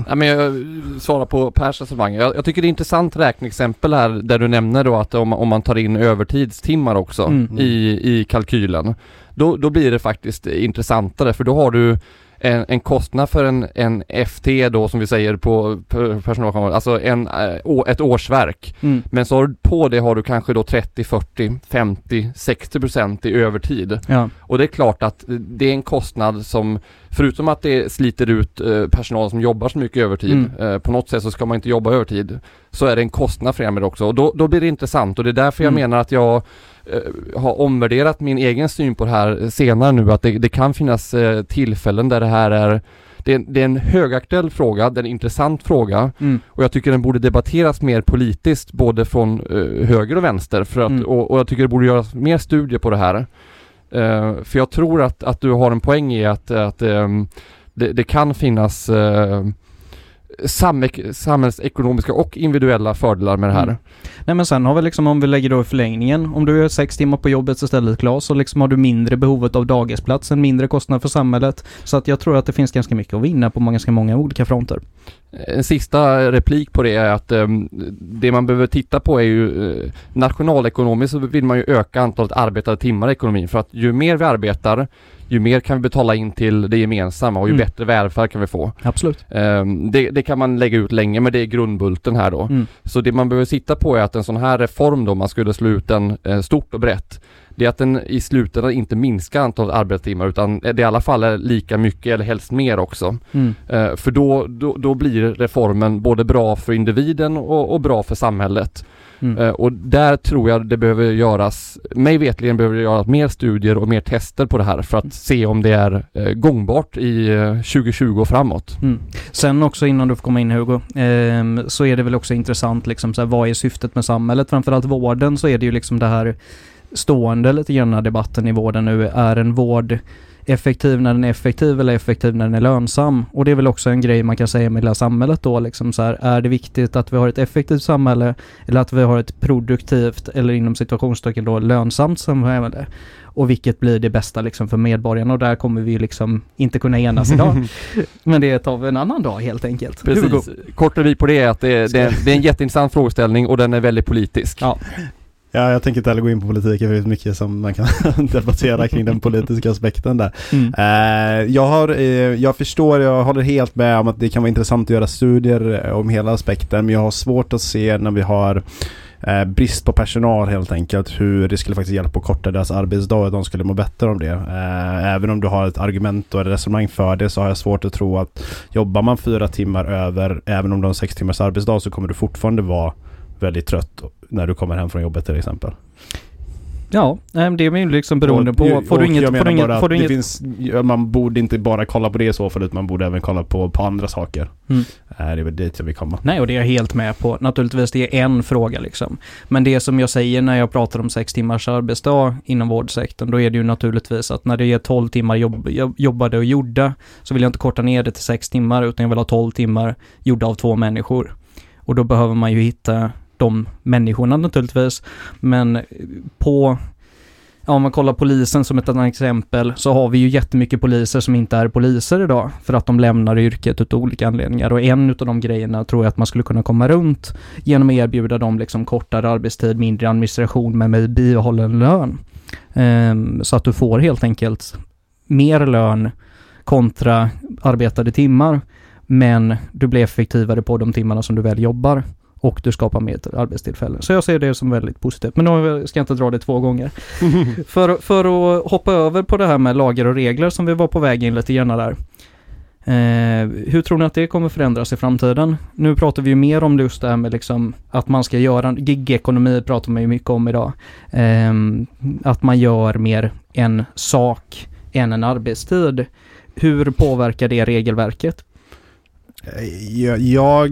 Ja, men jag svarar på Pers resonemang. Jag, jag tycker det är intressant räkneexempel här där du nämner då att om, om man tar in övertidstimmar också Mm. i, i kalkylen. Då, då blir det faktiskt intressantare för då har du en, en kostnad för en, en FT då som vi säger på per- personalkommission, alltså en, eh, ett årsverk. Mm. Men så har på det har du kanske då 30, 40, 50, 60 procent i övertid. Ja. Och det är klart att det är en kostnad som, förutom att det sliter ut eh, personal som jobbar så mycket övertid, Mm. eh, på något sätt så ska man inte jobba övertid, så är det en kostnad för er med också. Och då, då blir det intressant och det är därför jag Mm. menar att jag har omvärderat min egen syn på det här senare nu, att det, det kan finnas eh, tillfällen där det här är det är, det är en högaktuell fråga, det är en intressant fråga Mm. och jag tycker den borde debatteras mer politiskt både från eh, höger och vänster för att, Mm. och, och jag tycker det borde göras mer studier på det här. Eh, för jag tror att, att du har en poäng i att, att ehm, det, det kan finnas samek- samhällsekonomiska och individuella fördelar med det här. Mm. Nej men sen har vi liksom om vi lägger då i förlängningen, om du är sex timmar på jobbet istället Klas, så liksom har du mindre behovet av dagisplats, en mindre kostnad för samhället. Så att jag tror att det finns ganska mycket att vinna på ganska många olika fronter. En sista replik på det är att ehm, det man behöver titta på är ju eh, nationalekonomiskt så vill man ju öka antalet arbetade timmar i ekonomin för att ju mer vi arbetar ju mer kan vi betala in till det gemensamma och ju Mm. bättre välfärd kan vi få. Absolut. Ehm, det, det kan man lägga ut länge men det är grundbulten här då. Mm. Så det man behöver sitta på är att en sån här reform då, man skulle slå ut den eh, stort och brett, det är att den i slutändan inte minskar antalet arbetstimmar utan det i alla fall är lika mycket eller helst mer också. Mm. Eh, för då, då, då blir reformen både bra för individen och, och bra för samhället. Mm. Eh, och där tror jag det behöver göras, mig vetligen behöver det göras mer studier och mer tester på det här för att se om det är eh, gångbart i eh, 2020 och framåt. Mm. Sen också innan du får komma in Hugo, ehm, så är det väl också intressant liksom så här, vad är syftet med samhället? Framförallt vården så är det ju liksom det här stående lite grann debatten i vården nu. Är en vård effektiv när den är effektiv eller effektiv när den är lönsam? Och det är väl också en grej man kan säga med hela samhället då liksom så här, är det viktigt att vi har ett effektivt samhälle eller att vi har ett produktivt eller inom situationstecken då lönsamt samhälle? Och vilket blir det bästa liksom för medborgarna? Och där kommer vi ju liksom inte kunna enas idag. Men det tar vi en annan dag helt enkelt. Precis. Kort revy på det är att det, det, det är en jätteintressant frågeställning och den är väldigt politisk. Ja. Ja, jag tänker inte heller gå in på politiken för det är mycket som man kan debattera kring den politiska aspekten där. Mm. Eh, jag, har, eh, jag förstår, jag håller helt med om att det kan vara intressant att göra studier eh, om hela aspekten, men jag har svårt att se när vi har eh, brist på personal helt enkelt, hur det skulle faktiskt hjälpa att korta deras arbetsdag och att de skulle må bättre om det. Eh, även om du har ett argument och ett resonemang för det så har jag svårt att tro att jobbar man fyra timmar över, även om du har en sex timmars arbetsdag, så kommer du fortfarande vara väldigt trött när du kommer hem från jobbet till exempel. Ja, det är ju liksom beroende Och- på. Får du inget, jag får menar du inget, bara får du inget finns, man borde inte bara kolla på det i så fall, utan man borde även kolla på, på andra saker. Mm. Eh, Det är väl dit jag vill komma. Nej, och det är jag helt med på. Naturligtvis, det är en fråga liksom. Men det som jag säger när jag pratar om sex timmars arbetsdag inom vårdsektorn, då är det ju naturligtvis att när det är 12 timmar jobb, jobbade och gjorda, så vill jag inte korta ner det till sex timmar, utan jag vill ha 12 timmar gjorda av två människor. Och då behöver man ju hitta de människorna naturligtvis. Men på om man kollar polisen som ett annat exempel så har vi ju jättemycket poliser som inte är poliser idag för att de lämnar yrket utav olika anledningar och en utav de grejerna tror jag att man skulle kunna komma runt genom att erbjuda dem liksom kortare arbetstid, mindre administration men med bibehållen lön. Ehm, så att du får helt enkelt mer lön kontra arbetade timmar men du blir effektivare på de timmarna som du väl jobbar och du skapar mer arbetstillfällen. Så jag ser det som väldigt positivt. Men nu ska jag inte dra det två gånger. för, för att hoppa över på det här med lagar och regler som vi var på väg in lite grann där. Eh, hur tror ni att det kommer förändras i framtiden? Nu pratar vi ju mer om just det här med liksom att man ska göra, gigekonomi pratar man ju mycket om idag. Eh, att man gör mer en sak än en arbetstid. Hur påverkar det regelverket? Jag, jag,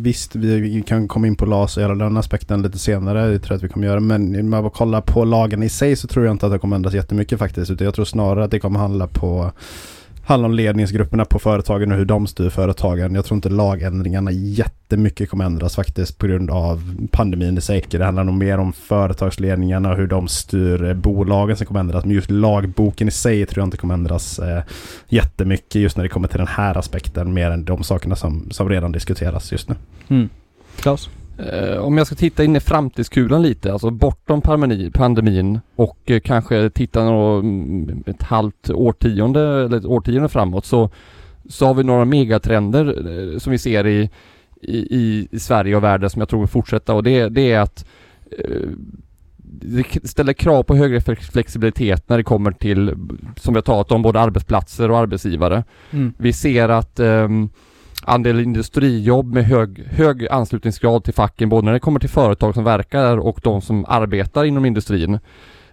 visst vi kan komma in på LAS och hela den aspekten lite senare, det tror jag att vi kommer göra. Men om man kollar på lagen i sig så tror jag inte att det kommer ändras jättemycket faktiskt. Utan jag tror snarare att det kommer handla på handlar om ledningsgrupperna på företagen och hur de styr företagen. Jag tror inte lagändringarna jättemycket kommer ändras faktiskt på grund av pandemin i sig. Det handlar nog mer om företagsledningarna och hur de styr eh, bolagen som kommer ändras. Men just lagboken i sig tror jag inte kommer ändras eh, jättemycket just när det kommer till den här aspekten mer än de sakerna som, som redan diskuteras just nu. Mm. Klaus? Eh, om jag ska titta in i framtidskulan lite, alltså bortom pandemi, pandemin och eh, kanske titta nå, mm, ett halvt årtionde eller ett årtionde framåt så, så har vi några megatrender eh, som vi ser i, i, i Sverige och världen som jag tror kommer fortsätta och det, det är att eh, det ställer krav på högre flexibilitet när det kommer till, som vi har talat om, både arbetsplatser och arbetsgivare. Mm. Vi ser att um, andel industrijobb med hög, hög anslutningsgrad till facken både när det kommer till företag som verkar och de som arbetar inom industrin.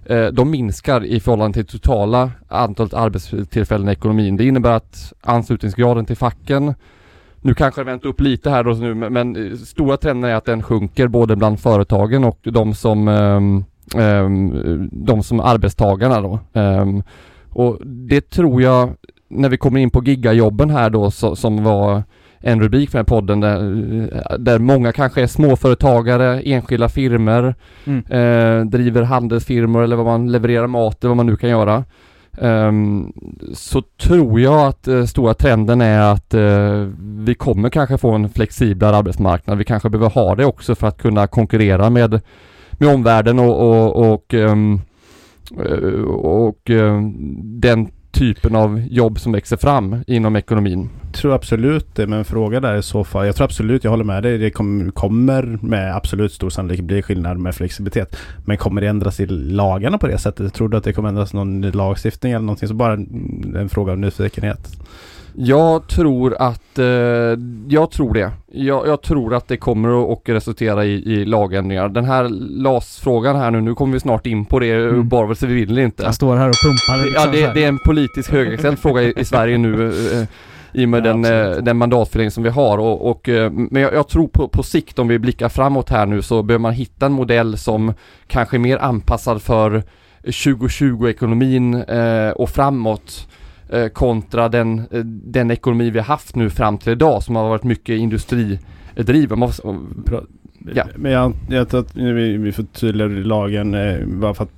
Eh, de minskar i förhållande till totala antalet arbetstillfällen i ekonomin. Det innebär att anslutningsgraden till facken nu kanske det vänt upp lite här då nu men eh, stora trenden är att den sjunker både bland företagen och de som ehm, ehm, de som arbetstagarna då. Ehm, och det tror jag när vi kommer in på gigajobben här då som var en rubrik för den här podden där, där många kanske är småföretagare, enskilda firmer, mm. eh, driver handelsfirmor eller vad man levererar mat eller vad man nu kan göra. Um, så tror jag att uh, stora trenden är att uh, vi kommer kanske få en flexiblare arbetsmarknad. Vi kanske behöver ha det också för att kunna konkurrera med, med omvärlden och, och, och, um, och den typen av jobb som växer fram inom ekonomin? Jag tror absolut det, men fråga där i så fall. Jag tror absolut, jag håller med dig. Det kom, kommer med absolut stor sannolikhet bli skillnad med flexibilitet. Men kommer det ändras i lagarna på det sättet? Tror du att det kommer ändras någon ny lagstiftning eller någonting? Så bara en, en fråga av nyfikenhet. Jag tror att, eh, jag tror det. Jag, jag, tror att det kommer att resultera i, i lagändringar. Den här LAS-frågan här nu, nu kommer vi snart in på det, mm. bara så vi vill inte. Jag står här och pumpar. Liksom ja, det, det, är en politisk högexcent fråga i, i, Sverige nu. Eh, i och med ja, den, eh, den mandatfördelning som vi har och, och eh, men jag, jag, tror på, på sikt om vi blickar framåt här nu så behöver man hitta en modell som kanske är mer anpassad för 2020-ekonomin eh, och framåt Eh, kontra den, eh, den ekonomi vi har haft nu fram till idag som har varit mycket industridriven. Ja. Men jag, jag tror att vi, vi förtydligar lagen eh, bara för att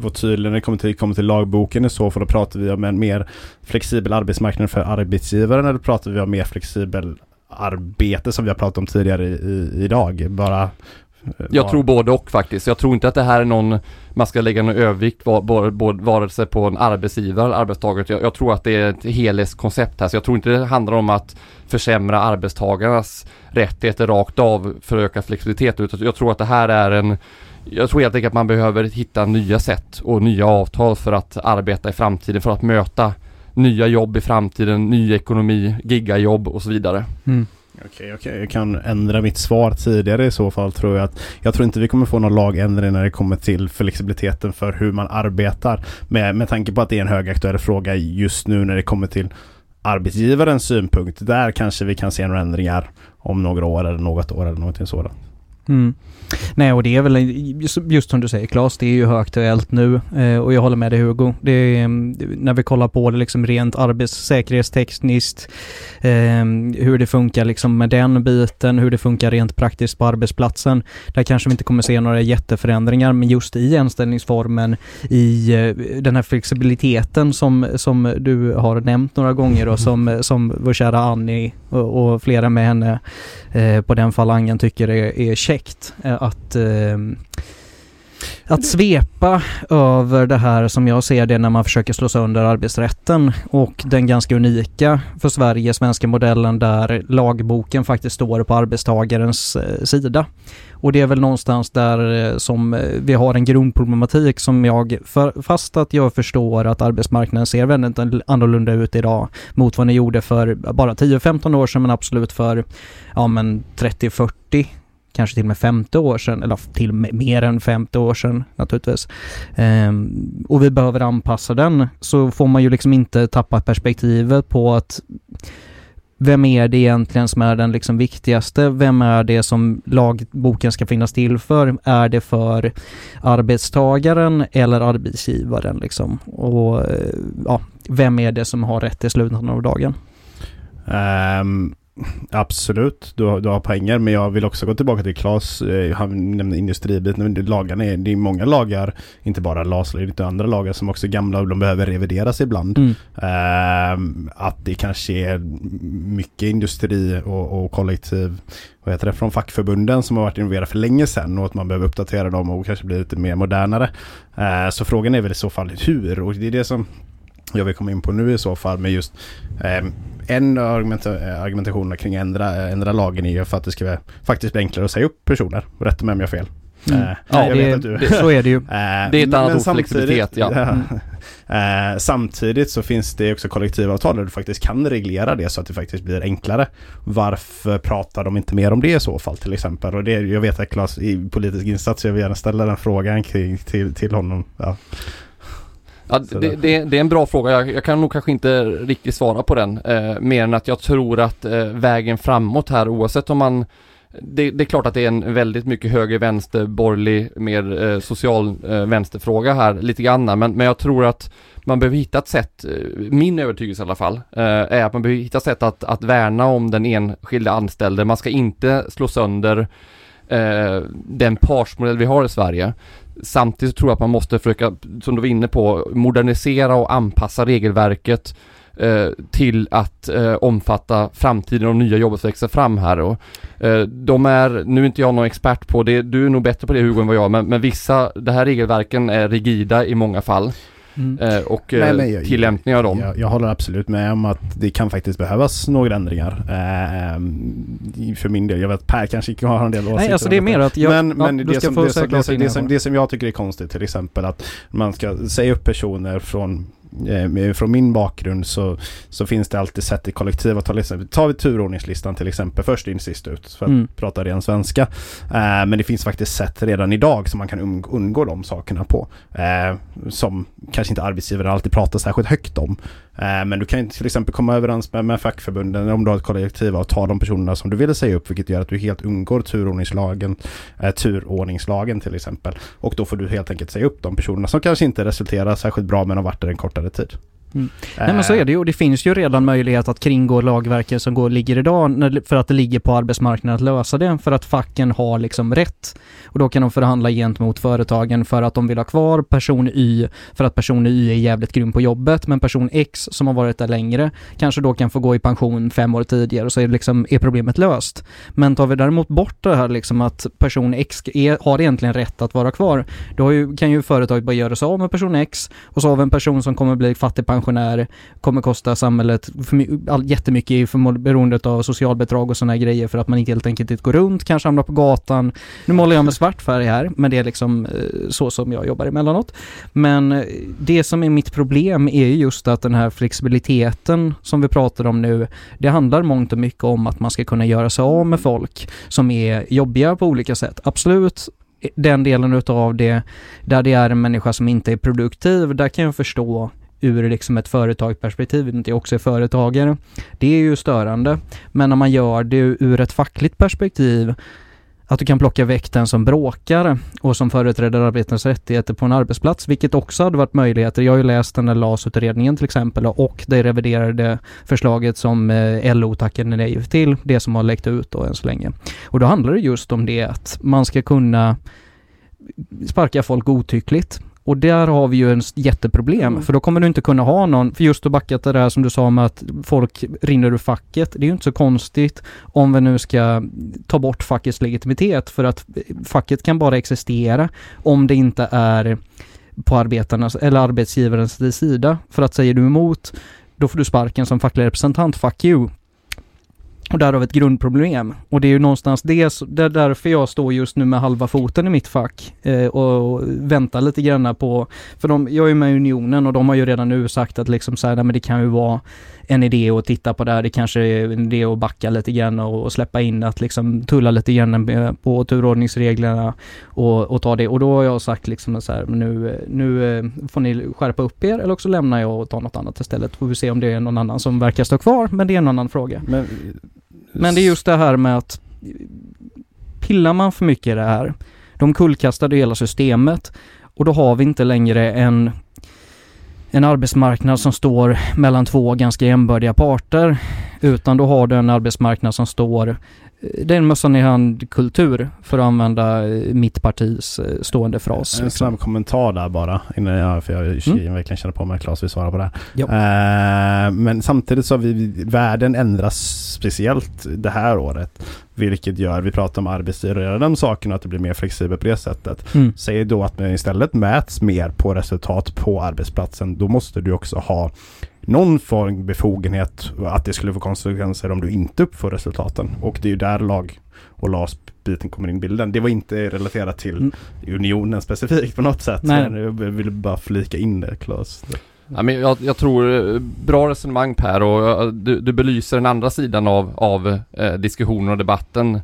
vara tydliga när det kommer till, kommer till lagboken i så fall då pratar vi om en mer flexibel arbetsmarknad för arbetsgivaren eller pratar vi om mer flexibel arbete som vi har pratat om tidigare i, i, idag? Bara jag tror både och faktiskt. Jag tror inte att det här är någon man ska lägga någon övervikt vare sig på en arbetsgivare eller arbetstagare. Jag, jag, tror att det är ett helhetskoncept här. Så jag tror inte det handlar om att försämra arbetstagarnas rättigheter rakt av för att öka flexibilitet. Utan jag tror att det här är en jag tror helt enkelt att man behöver hitta nya sätt och nya avtal för att arbeta i framtiden, för att möta nya jobb i framtiden, ny ekonomi, gigajobb och så vidare. Mm. Okej, okej. Jag kan ändra mitt svar tidigare i så fall tror jag att jag tror inte vi kommer få någon lagändring när det kommer till flexibiliteten för hur man arbetar. Med, med tanke på att det är en högaktuell fråga just nu när det kommer till arbetsgivarens synpunkt. Där kanske vi kan se några ändringar om några år eller något år eller någonting sådant. Mm. Nej, och det är väl just, som du säger Claes, det är ju högaktuellt nu eh, och jag håller med dig Hugo. Det är, mm, när vi kollar på det liksom rent arbetssäkerhetstekniskt, eh, hur det funkar liksom med den biten, hur det funkar rent praktiskt på arbetsplatsen. Där kanske vi inte kommer se några jätteförändringar, men just i anställningsformen, i eh, den här flexibiliteten som, som du har nämnt några gånger och som, som vår kära Annie och, och flera med henne eh, på den falangen tycker är, är projekt eh, att eh, att svepa över det här som jag ser det när man försöker slå sönder arbetsrätten och den ganska unika för Sverige, svenska modellen där lagboken faktiskt står på arbetstagarens eh, sida. Och det är väl någonstans där som vi har en grundproblematik som jag, för, fast att jag förstår att arbetsmarknaden ser väldigt annorlunda ut idag mot vad ni gjorde för bara 10-15 år sedan men absolut för ja men 30-40 kanske till och med 50 år sedan, eller till och med mer än 50 år sedan naturligtvis. Ehm, och vi behöver anpassa den så får man ju liksom inte tappa perspektivet på att vem är det egentligen som är den liksom viktigaste? Vem är det som lagboken ska finnas till för? Är det för arbetstagaren eller arbetsgivaren liksom? Och eh, ja, vem är det som har rätt i slutet av dagen? Um, Absolut, du har, du har poänger men jag vill också gå tillbaka till Claes. Eh, han nämnde industribiten. Lagarna är, det är många lagar, inte bara LAS, utan andra lagar som också är gamla och de behöver revideras ibland. Mm. Uh, att det kanske är mycket industri och, och kollektiv vad heter det, från fackförbunden som har varit involverade för länge sedan och att man behöver uppdatera dem och kanske bli lite mer modernare. Uh, så frågan är väl i så fall hur och det är det som jag vill komma in på nu i så fall med just eh, en argument, argumentationen kring ändra, ändra lagen är ju för att det ska faktiskt bli enklare att säga upp personer. Rätta mig om jag har fel. Mm. Uh, ja, det, du... det, så är det ju. Uh, det är ett annat ord, flexibilitet. Ja. Mm. Uh, samtidigt så finns det också kollektivavtal där du faktiskt kan reglera det så att det faktiskt blir enklare. Varför pratar de inte mer om det i så fall till exempel? Och det, jag vet att Claes i politisk insats, jag vill gärna ställa den frågan kring, till, till honom. Ja. Ja, det, det, det, är en bra fråga. Jag, jag, kan nog kanske inte riktigt svara på den. Eh, mer än att jag tror att eh, vägen framåt här oavsett om man det, det, är klart att det är en väldigt mycket höger vänster borgerlig mer eh, social eh, vänsterfråga här lite grann men, men jag tror att man behöver hitta ett sätt, eh, min övertygelse i alla fall, eh, är att man behöver hitta ett sätt att, att värna om den enskilda anställde. Man ska inte slå sönder eh, den partsmodell vi har i Sverige. Samtidigt tror jag att man måste försöka, som du var inne på, modernisera och anpassa regelverket eh, till att eh, omfatta framtiden och nya jobb som växer fram här. Och, eh, de är, nu är inte jag någon expert på det, du är nog bättre på det Hugo än vad jag men, men vissa, det här regelverken är rigida i många fall. Mm. Eh, och Nej, eh, jag, tillämpning av dem. Jag, jag, håller absolut med om att det kan faktiskt behövas några ändringar. Eh, för min del. Jag vet att Per kanske inte har en del åsikter. Nej, alltså det är mer att jag... Men, men det, som, det, som, det, som, det, som, det som jag tycker är konstigt till exempel att man ska säga upp personer från eh, från min bakgrund så, så finns det alltid sätt i kollektivavtal. Tar vi turordningslistan till exempel, först in sist ut för att mm. prata ren svenska. Eh, men det finns faktiskt sätt redan idag som man kan undgå de sakerna på. Eh, som kanske inte arbetsgivare alltid pratar särskilt högt om. Eh, men du kan till exempel komma överens med, med fackförbunden om du har ett kollektivavtal de personerna som du vill säga upp vilket gör att du helt undgår turordningslagen, eh, turordningslagen till exempel. Och då får du helt enkelt säga upp de personerna som kanske inte resulterar särskilt bra men har varit där en kortare tid. Mm. Nej men så är det ju och det finns ju redan möjlighet att kringgå lagverket som går, ligger idag för att det ligger på arbetsmarknaden att lösa det för att facken har liksom rätt. Och då kan de förhandla gentemot företagen för att de vill ha kvar person Y för att person Y är jävligt grym på jobbet men person X som har varit där längre kanske då kan få gå i pension fem år tidigare och så är, liksom, är problemet löst. Men tar vi däremot bort det här liksom att person X är, har egentligen rätt att vara kvar, då ju, kan ju företaget bara göra sig av med person X och så har vi en person som kommer bli fattigpensionär pensionär, kommer kosta samhället för, all, jättemycket i beroendet av socialbidrag och sådana grejer för att man inte helt enkelt inte går runt, kanske hamnar på gatan. Nu målar jag med svart färg här, men det är liksom eh, så som jag jobbar emellanåt. Men eh, det som är mitt problem är just att den här flexibiliteten som vi pratar om nu, det handlar mångt och mycket om att man ska kunna göra sig av med folk som är jobbiga på olika sätt. Absolut, den delen utav det, där det är en människa som inte är produktiv, där kan jag förstå ur liksom ett företagsperspektiv, inte jag också är företagare. Det är ju störande. Men när man gör det ur ett fackligt perspektiv att du kan plocka väck den som bråkar och som företräder arbetarnas rättigheter på en arbetsplats, vilket också hade varit möjligheter. Jag har ju läst den där LAS-utredningen till exempel och det reviderade förslaget som eh, LO tackade nej till, det som har läckt ut då än så länge. Och då handlar det just om det att man ska kunna sparka folk godtyckligt och där har vi ju en jätteproblem, mm. för då kommer du inte kunna ha någon, för just att backa till det där som du sa med att folk rinner ur facket. Det är ju inte så konstigt om vi nu ska ta bort fackets legitimitet, för att facket kan bara existera om det inte är på arbetarnas eller arbetsgivarens sida. För att säger du emot, då får du sparken som facklig representant, fuck you. Och därav ett grundproblem. Och det är ju någonstans det, det är därför jag står just nu med halva foten i mitt fack eh, och väntar lite grann på, för de, jag är med i Unionen och de har ju redan nu sagt att liksom så här, nej, men det kan ju vara en idé att titta på det här. Det kanske är en idé att backa lite grann och, och släppa in att liksom tulla lite grann på turordningsreglerna och, och ta det. Och då har jag sagt liksom så här, nu, nu eh, får ni skärpa upp er eller också lämnar jag och tar något annat istället. Får vi se om det är någon annan som verkar stå kvar, men det är en annan fråga. Men, men det är just det här med att pillar man för mycket i det här, de kullkastade hela systemet och då har vi inte längre en en arbetsmarknad som står mellan två ganska jämbördiga parter. Utan då har du en arbetsmarknad som står det är en mössan i hand-kultur för att använda eh, mitt partis eh, stående fras. En liksom. snabb kommentar där bara, innan jag, för jag mm. verkligen känner på mig att Claes vill svara på det här. Uh, men samtidigt så har vi, världen ändras speciellt det här året. Vilket gör, vi pratar om arbetstid och de sakerna, att det blir mer flexibelt på det sättet. Mm. Säg då att man istället mäts mer på resultat på arbetsplatsen. Då måste du också ha någon form befogenhet att det skulle få konsekvenser om du inte uppför resultaten. Och det är ju där lag och LAS-biten kommer in i bilden. Det var inte relaterat till mm. unionen specifikt på något sätt. Nej. Jag vill bara flika in det, Claes. Ja, men jag, jag, tror, eh, bra resonemang Per och du, du belyser den andra sidan av, av eh, diskussionen och debatten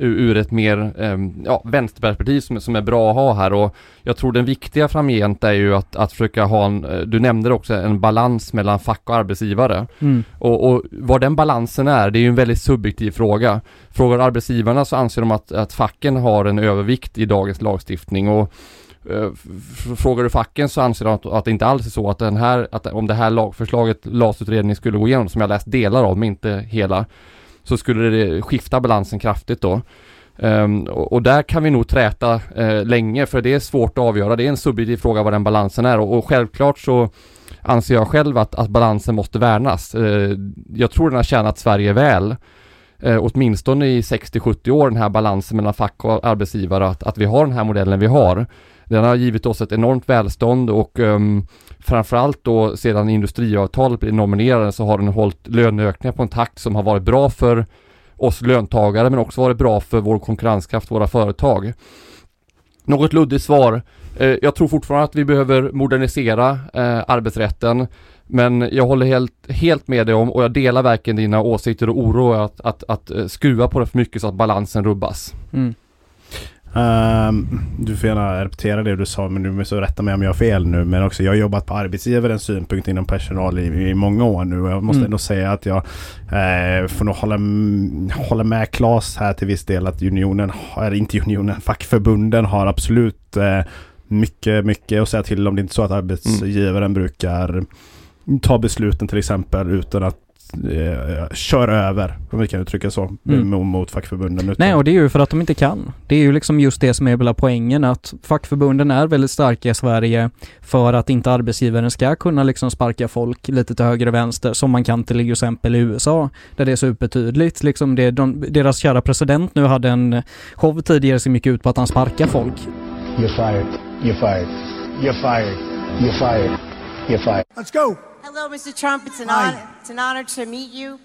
ur ett mer ehm, ja, vänsterperspektiv som, som är bra att ha här och jag tror den viktiga framgent är ju att, att försöka ha en, eh, du nämnde det också, en balans mellan fack och arbetsgivare. Mm. Och, och vad den balansen är, det är ju en väldigt subjektiv fråga. Frågar arbetsgivarna så anser de att, att facken har en övervikt i dagens lagstiftning och eh, Frågar du facken så anser de att, att det inte alls är så att den här, att om det här lagförslaget, LAS-utredningen skulle gå igenom, som jag läst delar av, men inte hela, så skulle det skifta balansen kraftigt då. Um, och, och, där kan vi nog träta uh, länge för det är svårt att avgöra. Det är en subjektiv fråga vad den balansen är och, och självklart så anser jag själv att, att balansen måste värnas. Uh, jag tror den har tjänat Sverige väl. Uh, åtminstone i 60-70 år den här balansen mellan fack och arbetsgivare att, att vi har den här modellen vi har. Den har givit oss ett enormt välstånd och um, framförallt då sedan industriavtalet blev nominerade så har den hållit löneökningar på en takt som har varit bra för oss löntagare men också varit bra för vår konkurrenskraft, våra företag. Något luddigt svar. Eh, jag tror fortfarande att vi behöver modernisera eh, arbetsrätten. Men jag håller helt, helt med dig om och jag delar verkligen dina åsikter och oro att, att, att eh, skruva på det för mycket så att balansen rubbas. Mm. Um, du får gärna repetera det du sa, men du måste rätta mig om jag har fel nu. Men också, jag har jobbat på arbetsgivarens synpunkt inom personal i, i många år nu. Jag måste mm. ändå säga att jag eh, får nog hålla, hålla med Claes här till viss del att unionen, eller inte unionen, fackförbunden har absolut eh, mycket, mycket att säga till om. Det är inte så att arbetsgivaren mm. brukar ta besluten till exempel utan att eh, köra över, om vi kan uttrycka så, mm. mot fackförbunden. Utan... Nej, och det är ju för att de inte kan. Det är ju liksom just det som är hela poängen, att fackförbunden är väldigt starka i Sverige för att inte arbetsgivaren ska kunna liksom sparka folk lite till höger och vänster, som man kan till exempel i USA, där det är supertydligt. Liksom det, de, deras kära president nu hade en show tidigare som gick ut på att han sparkar folk. You're fired. You're fired. You're fired. You're fired. You're fired. Let's go! Hello, Mr. Trump. It's an, honor, it's an honor to meet you.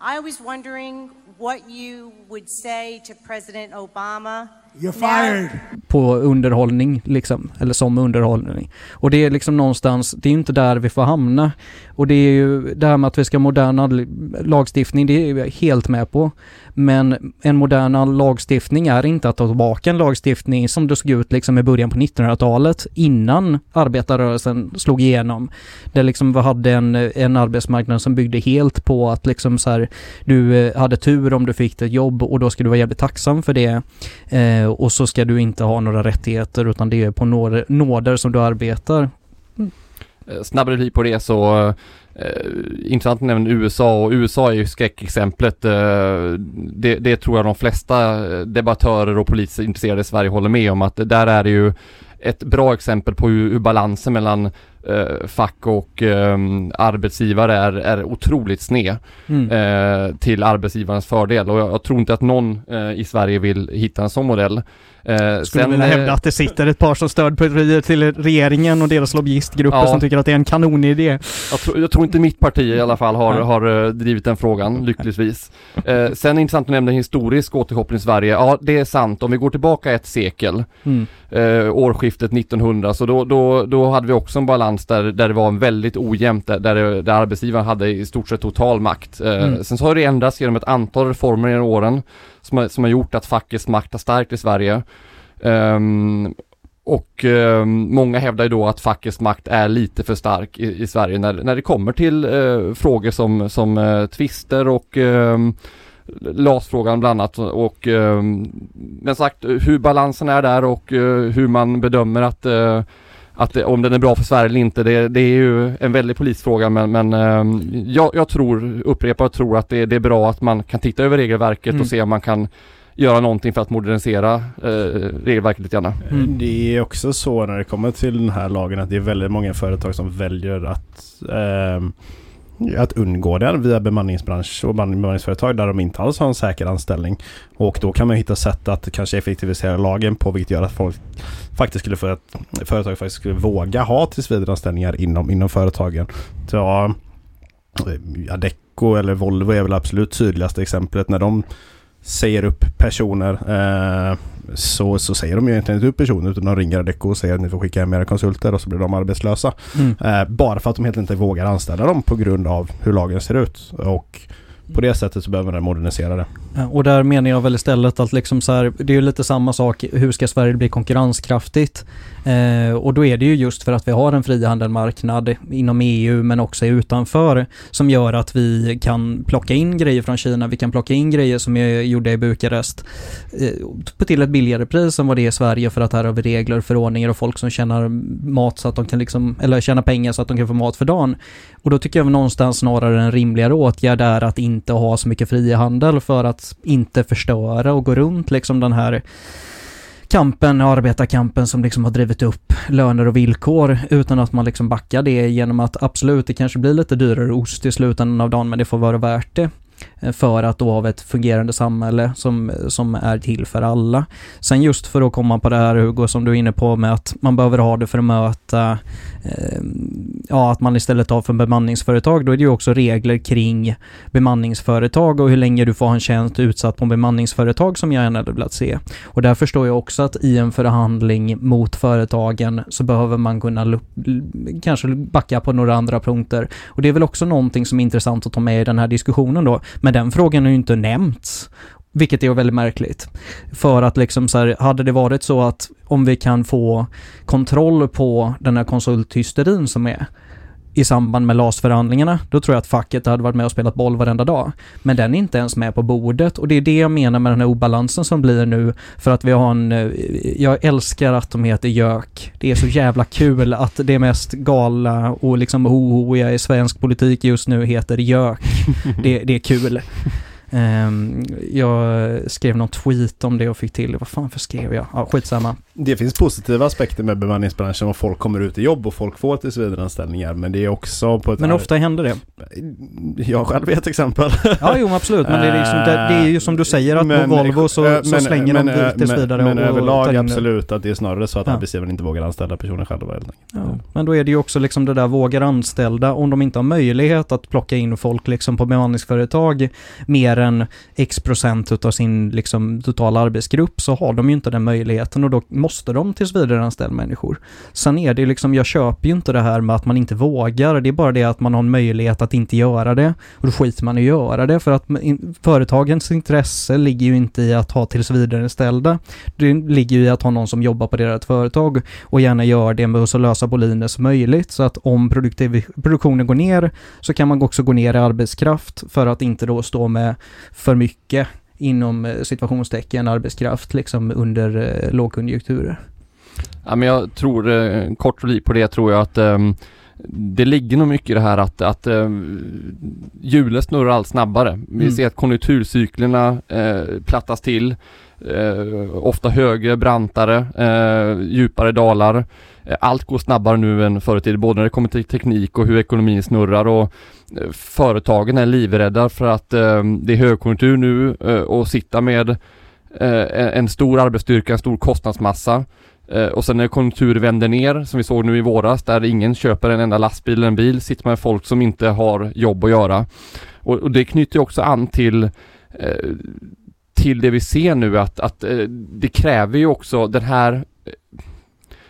I was wondering what you would say to President Obama You're fired. på underhållning liksom, eller som underhållning. Och det är liksom någonstans, det är inte där vi får hamna. Och det är ju det här med att vi ska ha modern lagstiftning, det är jag helt med på. Men en modern lagstiftning är inte att ta tillbaka en lagstiftning som det såg ut liksom i början på 1900-talet innan arbetarrörelsen slog igenom. Där liksom vi hade en, en arbetsmarknad som byggde helt på att liksom så här, du eh, hade tur om du fick ett jobb och då ska du vara jävligt tacksam för det. Eh, och så ska du inte ha några rättigheter utan det är på nåder, nåder som du arbetar. Eh, Snabb replik på det så eh, intressant nämna USA och USA är ju skräckexemplet. Eh, det, det tror jag de flesta eh, debattörer och poliser intresserade i Sverige håller med om att där är det ju ett bra exempel på hur, hur balansen mellan eh, fack och eh, arbetsgivare är, är otroligt sned Mm. eh, till arbetsgivarens fördel och jag, jag tror inte att någon eh, i Sverige vill hitta en sån modell. Eh, Skulle vilja eh, hävda att det sitter ett par som stödpartier till regeringen och deras lobbyistgrupper Ja. som tycker att det är en kanonidé. Jag tror, jag tror inte mitt parti i alla fall har, har eh, drivit den frågan, lyckligtvis. Eh, sen är det intressant att nämna historisk återkoppling i Sverige. Ja, det är sant. Om vi går tillbaka ett sekel, Mm. eh, årsskiftet 1900, så då, då, då hade vi också en balans där, där det var en väldigt ojämnt, där, där, arbetsgivaren hade i stort sett total makt. Eh, Mm. Sen så har det ändrats genom ett antal reformer genom åren som har, som har gjort att fackets makt har stärkt i Sverige. Ehm, och ehm, många hävdar ju då att fackets makt är lite för stark i, i Sverige när, när det kommer till eh, frågor som, som eh, tvister och ehm, LAS-frågan bland annat och ehm, men sagt hur balansen är där och eh, hur man bedömer att eh, att det, om den är bra för Sverige eller inte, det, det är ju en väldig polisfråga men, men ehm, jag, jag tror, upprepar och tror att det, det är bra att man kan titta över regelverket Mm. och se om man kan göra någonting för att modernisera eh, regelverket lite grann. Mm. Det är också så när det kommer till den här lagen att det är väldigt många företag som väljer att ehm, att undgå den via bemanningsbransch och bemanningsföretag där de inte alls har en säker anställning. Och då kan man hitta sätt att kanske effektivisera lagen på vilket gör att folk faktiskt skulle få ett företag faktiskt skulle våga ha tillsvidareanställningar inom, inom företagen. Så, ja, Adecco eller Volvo är väl absolut tydligaste exemplet när de säger upp personer eh, så, så säger de ju egentligen inte upp personer utan de ringer Adecco och säger att ni får skicka hem era konsulter och så blir de arbetslösa. Mm. Eh, bara för att de helt enkelt inte vågar anställa dem på grund av hur lagen ser ut. Och på det sättet så behöver man modernisera det. Eh, och där menar jag väl istället att liksom så här, det är ju lite samma sak, hur ska Sverige bli konkurrenskraftigt? Eh, och då är det ju just för att vi har en frihandelmarknad inom EU men också utanför som gör att vi kan plocka in grejer från Kina, vi kan plocka in grejer som är gjorda i Bukarest eh, till ett billigare pris än vad det är i Sverige för att här har vi regler, förordningar och folk som tjänar mat så att de kan liksom, eller tjäna pengar så att de kan få mat för dagen. Och då tycker jag väl någonstans snarare en rimligare åtgärd är att inte ha så mycket frihandel för att inte förstöra och gå runt liksom den här kampen, arbetarkampen som liksom har drivit upp löner och villkor utan att man liksom backar det genom att absolut, det kanske blir lite dyrare ost i slutändan av dagen men det får vara värt det eh, för att då ha ett fungerande samhälle som, som är till för alla. Sen just för att komma på det här Hugo som du är inne på med att man behöver ha det för att möta Ehm, ja, att man istället har för bemanningsföretag, då är det ju också regler kring bemanningsföretag och hur länge du får ha en tjänst utsatt på bemanningsföretag som jag gärna hade velat se. Och där förstår jag också att i en förhandling mot företagen så behöver man kunna kanske backa på några andra punkter. Och det är väl också någonting som är intressant att ta med i den här diskussionen då. Men den frågan har ju inte nämnts. Vilket är väldigt märkligt. För att liksom så här, hade det varit så att om vi kan få kontroll på den här konsulthysterin som är i samband med LAS-förhandlingarna, då tror jag att facket hade varit med och spelat boll varenda dag. Men den är inte ens med på bordet och det är det jag menar med den här obalansen som blir nu för att vi har en, eh, jag älskar att de heter JÖK. Det är så jävla kul att det mest galna och liksom hohoiga i svensk politik just nu heter JÖK. Det, det är kul. Ehm, jag skrev någon tweet om det och fick till, vad fan för skrev jag? Ja, skitsamma det finns positiva aspekter med bemanningsbranschen och folk kommer ut i jobb och folk får tillsvidareanställningar men det är också på ett... Men ofta händer det. Jag själv är ett exempel. Ja, jo absolut. Men det är, liksom, det, är ju som du säger att Men- på Volvo så, eh, så slänger men, de eh, dit tills men- Men och överlag in- absolut att det är snarare så att Ja. arbetsgivaren inte vågar anställa personer själva helt enkelt. Ja, men då är det ju också liksom det där vågar anställda om de inte har möjlighet att plocka in folk liksom på bemanningsföretag mer än x procent utav sin liksom totala arbetsgrupp så har de ju inte den möjligheten och då måste de tills vidare anställa människor. Sen är det ju liksom, jag köper ju inte det här med att man inte vågar, det är bara det att man har en möjlighet att inte göra det och då skiter man i att göra det för att företagens intresse ligger ju inte i att ha tills vidare anställda. Det ligger ju i att ha någon som jobbar på deras företag och gärna gör det med så lösa boliner som möjligt så att om produktiv- produktionen går ner så kan man också gå ner i arbetskraft för att inte då stå med för mycket inom eh, situationstecken arbetskraft liksom under eh, lågkonjunkturer. Ja, men jag tror, eh, kort li på det tror jag att ehm, det ligger nog mycket i det här att, att um, hjulet snurrar allt snabbare. Vi Mm. ser att konjunkturcyklerna eh, plattas till. Eh, ofta högre, brantare, eh, djupare dalar. Eh, allt går snabbare nu än förr i tiden, både när det kommer till teknik och hur ekonomin snurrar och eh, företagen är livrädda för att eh, det är högkonjunktur nu eh, och sitta med eh, en en stor arbetsstyrka, en stor kostnadsmassa Eh, och sen när konjunkturen vänder ner, som vi såg nu i våras, där ingen köper en enda lastbil eller en bil, sitter man med folk som inte har jobb att göra. Och, och det knyter ju också an till eh, till det vi ser nu att, att eh, det kräver ju också den här eh,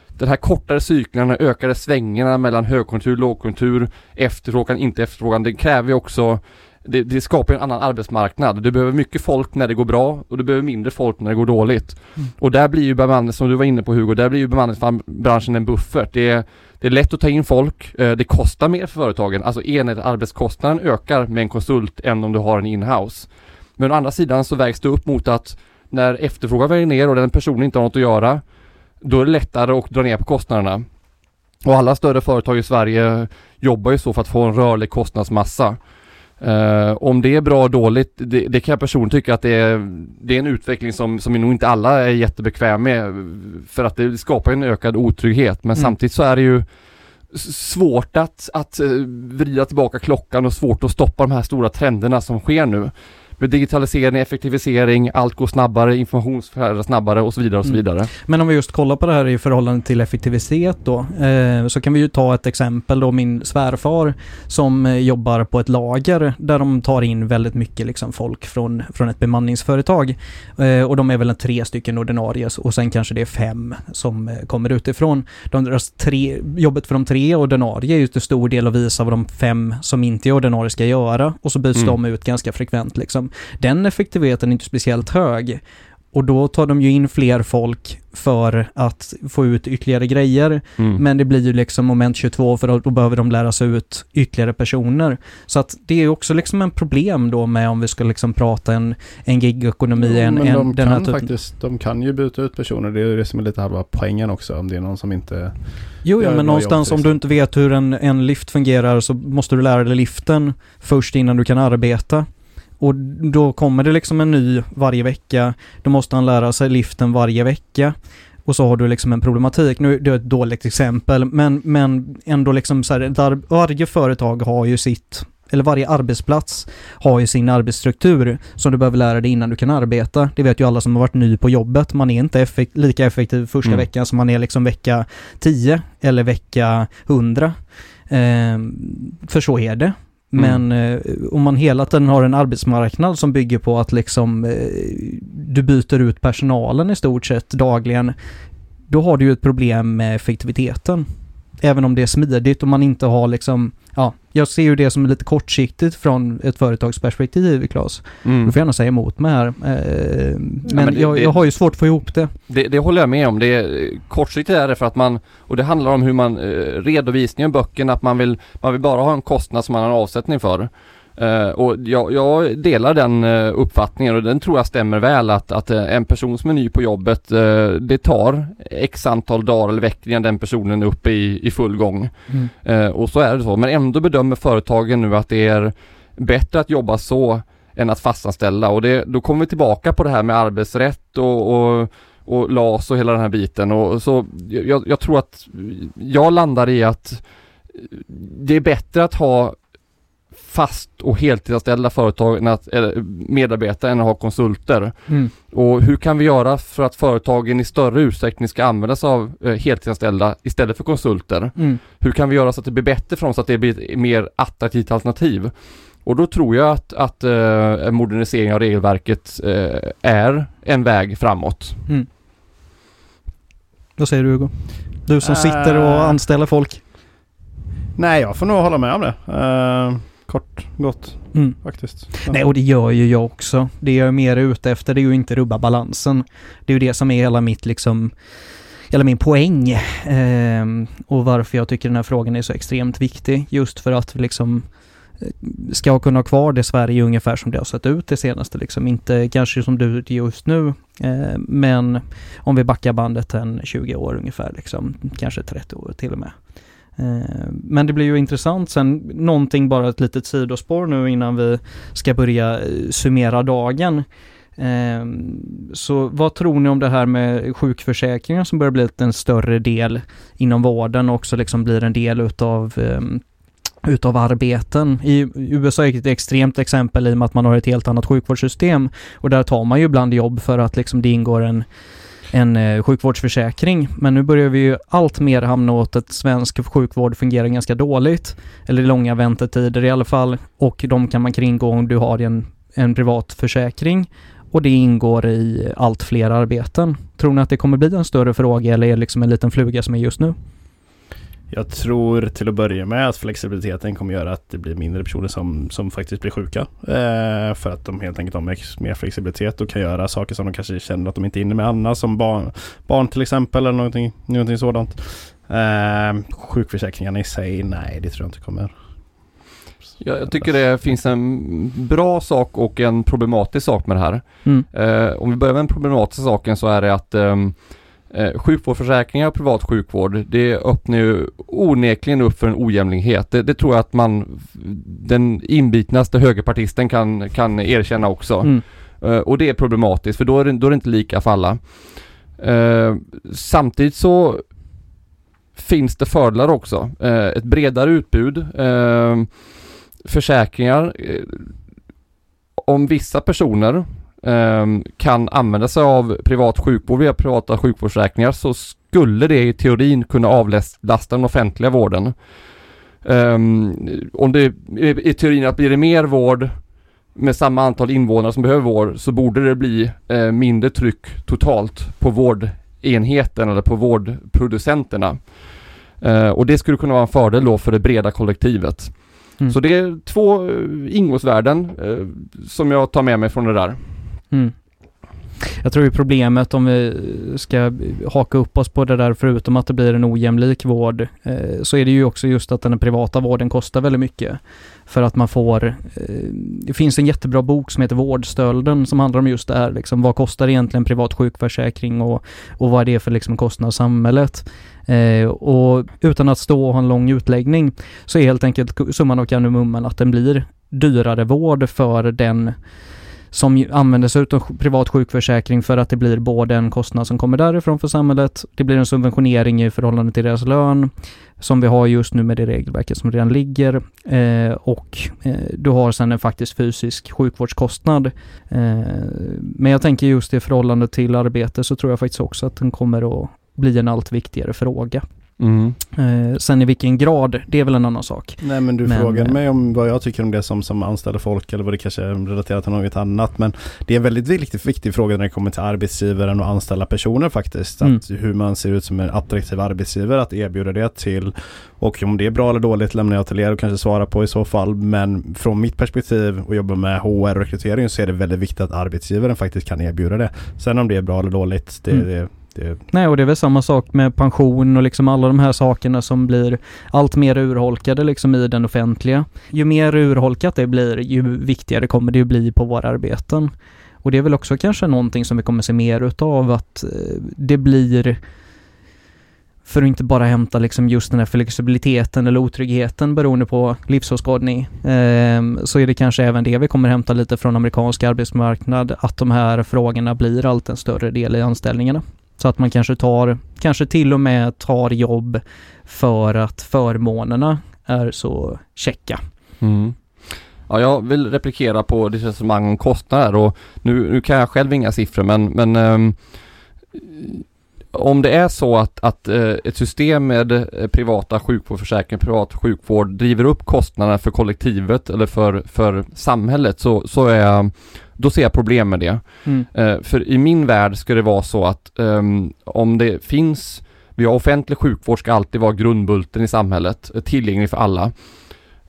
den här kortare cyklerna, ökade svängarna mellan högkonjunktur, lågkonjunktur, efterfrågan, inte efterfrågan. Det kräver ju också det, det skapar en annan arbetsmarknad. Du behöver mycket folk när det går bra och du behöver mindre folk när det går dåligt. Mm. Och där blir ju bemanning, som du var inne på Hugo, där blir ju bemanningsbranschen en buffert. Det är, det är lätt att ta in folk, eh, det kostar mer för företagen. Alltså enhetsarbetskostnaden ökar med en konsult än om du har en inhouse. Men å andra sidan så vägs det upp mot att när efterfrågan väger ner och den personen inte har något att göra, då är det lättare att dra ner på kostnaderna. Och alla större företag i Sverige jobbar ju så för att få en rörlig kostnadsmassa. Eh, om det är bra och dåligt, det, det kan jag personligen tycka att det är, det är en utveckling som, som nog inte alla är jättebekväm med. För att det skapar en ökad otrygghet. Men Mm. samtidigt så är det ju svårt att, att eh, vrida tillbaka klockan och svårt att stoppa de här stora trenderna som sker nu. Med digitalisering, effektivisering, allt går snabbare, informationsflöde snabbare och så vidare och så Mm. vidare. Men om vi just kollar på det här i förhållande till effektivitet då, eh, så kan vi ju ta ett exempel då, min svärfar som eh, jobbar på ett lager där de tar in väldigt mycket liksom folk från, från ett bemanningsföretag. Eh, och de är väl en tre stycken ordinarie och sen kanske det är fem som eh, kommer utifrån. De, tre, jobbet för de tre ordinarie är ju till stor del att visa vad de fem som inte är ordinarie ska göra och så byts Mm. de ut ganska frekvent liksom. Den effektiviteten är inte speciellt hög. Och då tar de ju in fler folk för att få ut ytterligare grejer. Mm. Men det blir ju liksom moment 22 för att då behöver de lära sig ut ytterligare personer. Så att det är ju också liksom en problem då med om vi ska liksom prata en, en gigekonomi, en, men en, de den här kan typen. faktiskt, de kan ju byta ut personer. Det är det som är lite halva poängen också. Om det är någon som inte... Jo, ja, men någonstans jobb, om du inte vet hur en, en lift fungerar så måste du lära dig liften först innan du kan arbeta. Och då kommer det liksom en ny varje vecka. Då måste han lära sig liften varje vecka. Och så har du liksom en problematik. Nu är det ett dåligt exempel, men, men ändå liksom så här, där, varje företag har ju sitt eller varje arbetsplats har ju sin arbetsstruktur som du behöver lära dig innan du kan arbeta. Det vet ju alla som har varit ny på jobbet. Man är inte effekt, lika effektiv första Mm. veckan som man är liksom vecka 10 eller vecka 100. Ehm, för så är det. Mm. Men eh, om man hela tiden har en arbetsmarknad som bygger på att liksom eh, du byter ut personalen i stort sett dagligen, då har du ju ett problem med effektiviteten. Även om det är smidigt och man inte har liksom, jag ser ju det som lite kortsiktigt från ett företagsperspektiv, Claes. Mm. Du får gärna säga emot mig här. Eh, men men det- jag, jag har ju svårt att få ihop det. Det, det håller jag med om. Det är, kortsiktigt är det för att man, och det handlar om hur man, eh, redovisningen böckerna, att man vill, man vill bara ha en kostnad som man har en avsättning för. Eh, och jag, jag delar den eh, uppfattningen och den tror jag stämmer väl att, att eh, en person som är ny på jobbet, det tar x antal dagar eller veckor innan den personen är uppe i, i full gång. Eh, och så är det så. Men ändå bedömer företagen nu att det är bättre att jobba så än att fastanställa och det, då kommer vi tillbaka på det här med arbetsrätt och, och, och LAS och hela den här biten och så jag, jag tror att jag landar i att det är bättre att ha fast och heltidsanställda företag än att, eller medarbetare än att ha konsulter. Mm. Och hur kan vi göra för att företagen i större utsträckning ska använda sig av eh, heltidsanställda istället för konsulter? Mm. Hur kan vi göra så att det blir bättre för dem så att det blir ett mer attraktivt alternativ? Och då tror jag att, att eh, modernisering av regelverket eh, är en väg framåt. Vad säger du Hugo? Du som sitter och Äh. anställer folk. Nej, jag får nog hålla med om det. Eh, kort gott Mm. faktiskt. Ja. Nej, och det gör ju jag också. Det jag är mer ute efter det är ju inte rubba balansen. Det är ju det som är hela mitt liksom, hela min poäng. Ehm, och varför jag tycker den här frågan är så extremt viktig. Just för att liksom eh, ska kunna ha kvar det Sverige ungefär som det har sett ut det senaste liksom. Inte kanske som du just nu, eh, men om vi backar bandet en 20 år ungefär liksom. Kanske 30 år till och med. Eh, men det blir ju intressant sen, någonting bara ett litet sidospår nu innan vi ska börja eh, summera dagen. Eh, så vad tror ni om det här med sjukförsäkringen som börjar bli en större del inom vården och också liksom blir en del utav utav arbeten. I USA är det ett extremt exempel i och med att man har ett helt annat sjukvårdssystem och där tar man ju ibland jobb för att liksom det ingår en en eh, sjukvårdsförsäkring. Men nu börjar vi ju allt mer hamna åt att svensk sjukvård fungerar ganska dåligt. Eller långa väntetider i alla fall. Och de kan man kringgå om du har en, en privat försäkring. Och det ingår i allt fler arbeten. Tror ni att det kommer bli en större fråga eller är det liksom en liten fluga som är just nu? Jag tror till att börja med att flexibiliteten kommer göra att det blir mindre personer som, som faktiskt blir sjuka. Eh, för att de helt enkelt har mer- flexibilitet och kan göra saker som de kanske känner att de inte hinner med annars. Som barn, barn till exempel eller någonting, någonting sådant. Eh, sjukförsäkringarna i sig, nej det tror jag inte kommer. Jag, jag tycker det finns en bra sak och en problematisk sak med det här. Mm. Eh, om vi börjar med den problematiska saken så är det att ehm, eh, sjukvårdsförsäkringar och privat sjukvård, det öppnar ju onekligen upp för en ojämlikhet. Det, det tror jag att man, den inbitnaste högerpartisten kan, kan erkänna också. Mm. Eh, och det är problematiskt för då är det, då är det inte lika för alla. Eh, samtidigt så finns det fördelar också. Eh, ett bredare utbud, eh, försäkringar. Eh, om vissa personer kan använda sig av privat sjukvård via privata sjukvårdsförsäkringar så skulle det i teorin kunna avlasta den offentliga vården. Um, om det i, i teorin att blir det mer vård med samma antal invånare som behöver vård så borde det bli eh, mindre tryck totalt på vårdenheten eller på vårdproducenterna. Eh, och det skulle kunna vara en fördel då för det breda kollektivet. Mm. Så det är två eh, ingångsvärden eh, som jag tar med mig från det där. Mm. Jag tror ju problemet om vi ska haka upp oss på det där förutom att det blir en ojämlik vård eh, så är det ju också just att den privata vården kostar väldigt mycket. För att man får, eh, det finns en jättebra bok som heter Vårdstölden som handlar om just det här liksom, vad kostar egentligen privat sjukförsäkring och, och vad är det för liksom kostnad samhället. Eh, och utan att stå och ha en lång utläggning så är helt enkelt summan av kardemumman att den blir dyrare vård för den som använder sig av privat sjukförsäkring för att det blir både en kostnad som kommer därifrån för samhället, det blir en subventionering i förhållande till deras lön, som vi har just nu med det regelverket som redan ligger, eh, och eh, du har sedan en faktisk fysisk sjukvårdskostnad. Eh, men jag tänker just i förhållande till arbete så tror jag faktiskt också att den kommer att bli en allt viktigare fråga. Mm. Eh, sen i vilken grad, det är väl en annan sak. Nej men du Men, frågade eh, mig om vad jag tycker om det som, som anställer folk eller vad det kanske är relaterat till något annat. Men det är en väldigt viktig, viktig fråga när det kommer till arbetsgivaren och anställa personer faktiskt. Mm. Att hur man ser ut som en attraktiv arbetsgivare, att erbjuda det till. Och om det är bra eller dåligt lämnar jag till er och kanske svara på i så fall. Men från mitt perspektiv och jobba med HR och rekrytering så är det väldigt viktigt att arbetsgivaren faktiskt kan erbjuda det. Sen om det är bra eller dåligt, det, Mm. det, det Nej, och det är väl samma sak med pension och liksom alla de här sakerna som blir allt mer urholkade liksom i den offentliga. Ju mer urholkat det blir, ju viktigare kommer det ju bli på våra arbeten. Och det är väl också kanske någonting som vi kommer se mer utav att eh, det blir för att inte bara hämta liksom just den här flexibiliteten eller otryggheten beroende på livsåskådning. eh, så är det kanske även det vi kommer hämta lite från amerikansk arbetsmarknad, att de här frågorna blir allt en större del i anställningarna. Så att man kanske tar, kanske till och med tar jobb för att förmånerna är så checka. Mm. Ja, jag vill replikera på ditt resonemang om kostnader och nu, nu kan jag själv inga siffror men, men um, om det är så att, att uh, ett system med uh, privata sjukvårdsförsäkringar, privat sjukvård driver upp kostnaderna för kollektivet eller för, för samhället så, så är då ser jag problem med det. Mm. Uh, för i min värld ska det vara så att um, om det finns vi har offentlig sjukvård ska alltid vara grundbulten i samhället, tillgänglig för alla.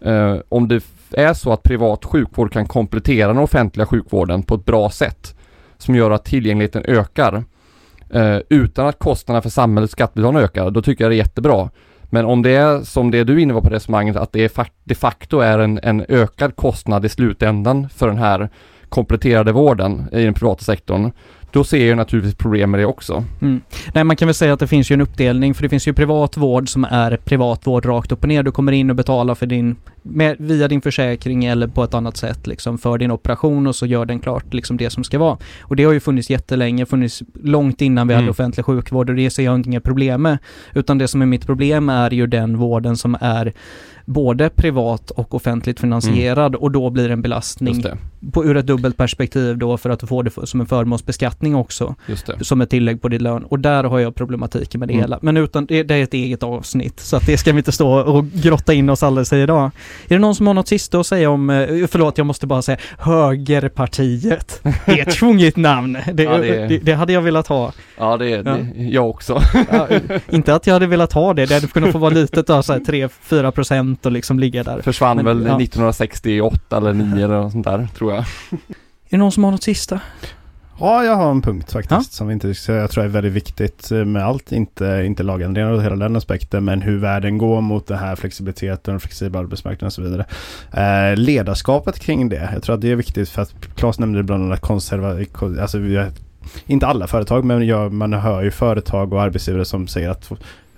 Uh, om det är så att privat sjukvård kan komplettera den offentliga sjukvården på ett bra sätt som gör att tillgängligheten ökar Eh, utan att kostnaderna för samhället skattebetalarna ökar, då tycker jag det är jättebra. Men om det är som det du inne på på resonemanget, att det de facto är en, en ökad kostnad i slutändan för den här kompletterade vården i den privata sektorn, då ser jag naturligtvis problem med det också. Mm. Nej, man kan väl säga att det finns ju en uppdelning, för det finns ju privat vård som är privat vård rakt upp och ner. Du kommer in och betalar för din, med, via din försäkring eller på ett annat sätt liksom för din operation och så gör den klart liksom det som ska vara. Och det har ju funnits jättelänge, funnits långt innan vi mm. hade offentlig sjukvård och det ser jag inga problem med. Utan det som är mitt problem är ju den vården som är både privat och offentligt finansierad mm. och då blir det en belastning på, ur ett dubbelt perspektiv då för att du får det för, som en förmånsbeskattning också. Som ett tillägg på din lön. Och där har jag problematiken med det mm. hela. Men utan, det, det, är ett eget avsnitt så att det ska vi inte stå och grotta in oss alldeles i idag. Är det någon som har något sista att säga om, eh, förlåt jag måste bara säga, Högerpartiet. Det är ett tvungigt namn. Det, ja, det, det, det, hade jag velat ha. Ja det är ja. jag också. Ja, inte att jag hade velat ha det, det hade kunnat få vara litet då, så 3-4 procent och liksom ligga där. Försvann Men, väl 1968 eller 9 eller något sånt där tror jag. Är det någon som har något sista? Ja, jag har en punkt faktiskt ja? som inte, jag tror är väldigt viktigt med allt. Inte, inte lagändringar och hela den aspekten, men hur världen går mot den här flexibiliteten, flexibel arbetsmarknad och så vidare. Eh, ledarskapet kring det. Jag tror att det är viktigt för att Claes nämnde ibland annat konservativt, alltså inte alla företag, men jag, man hör ju företag och arbetsgivare som säger att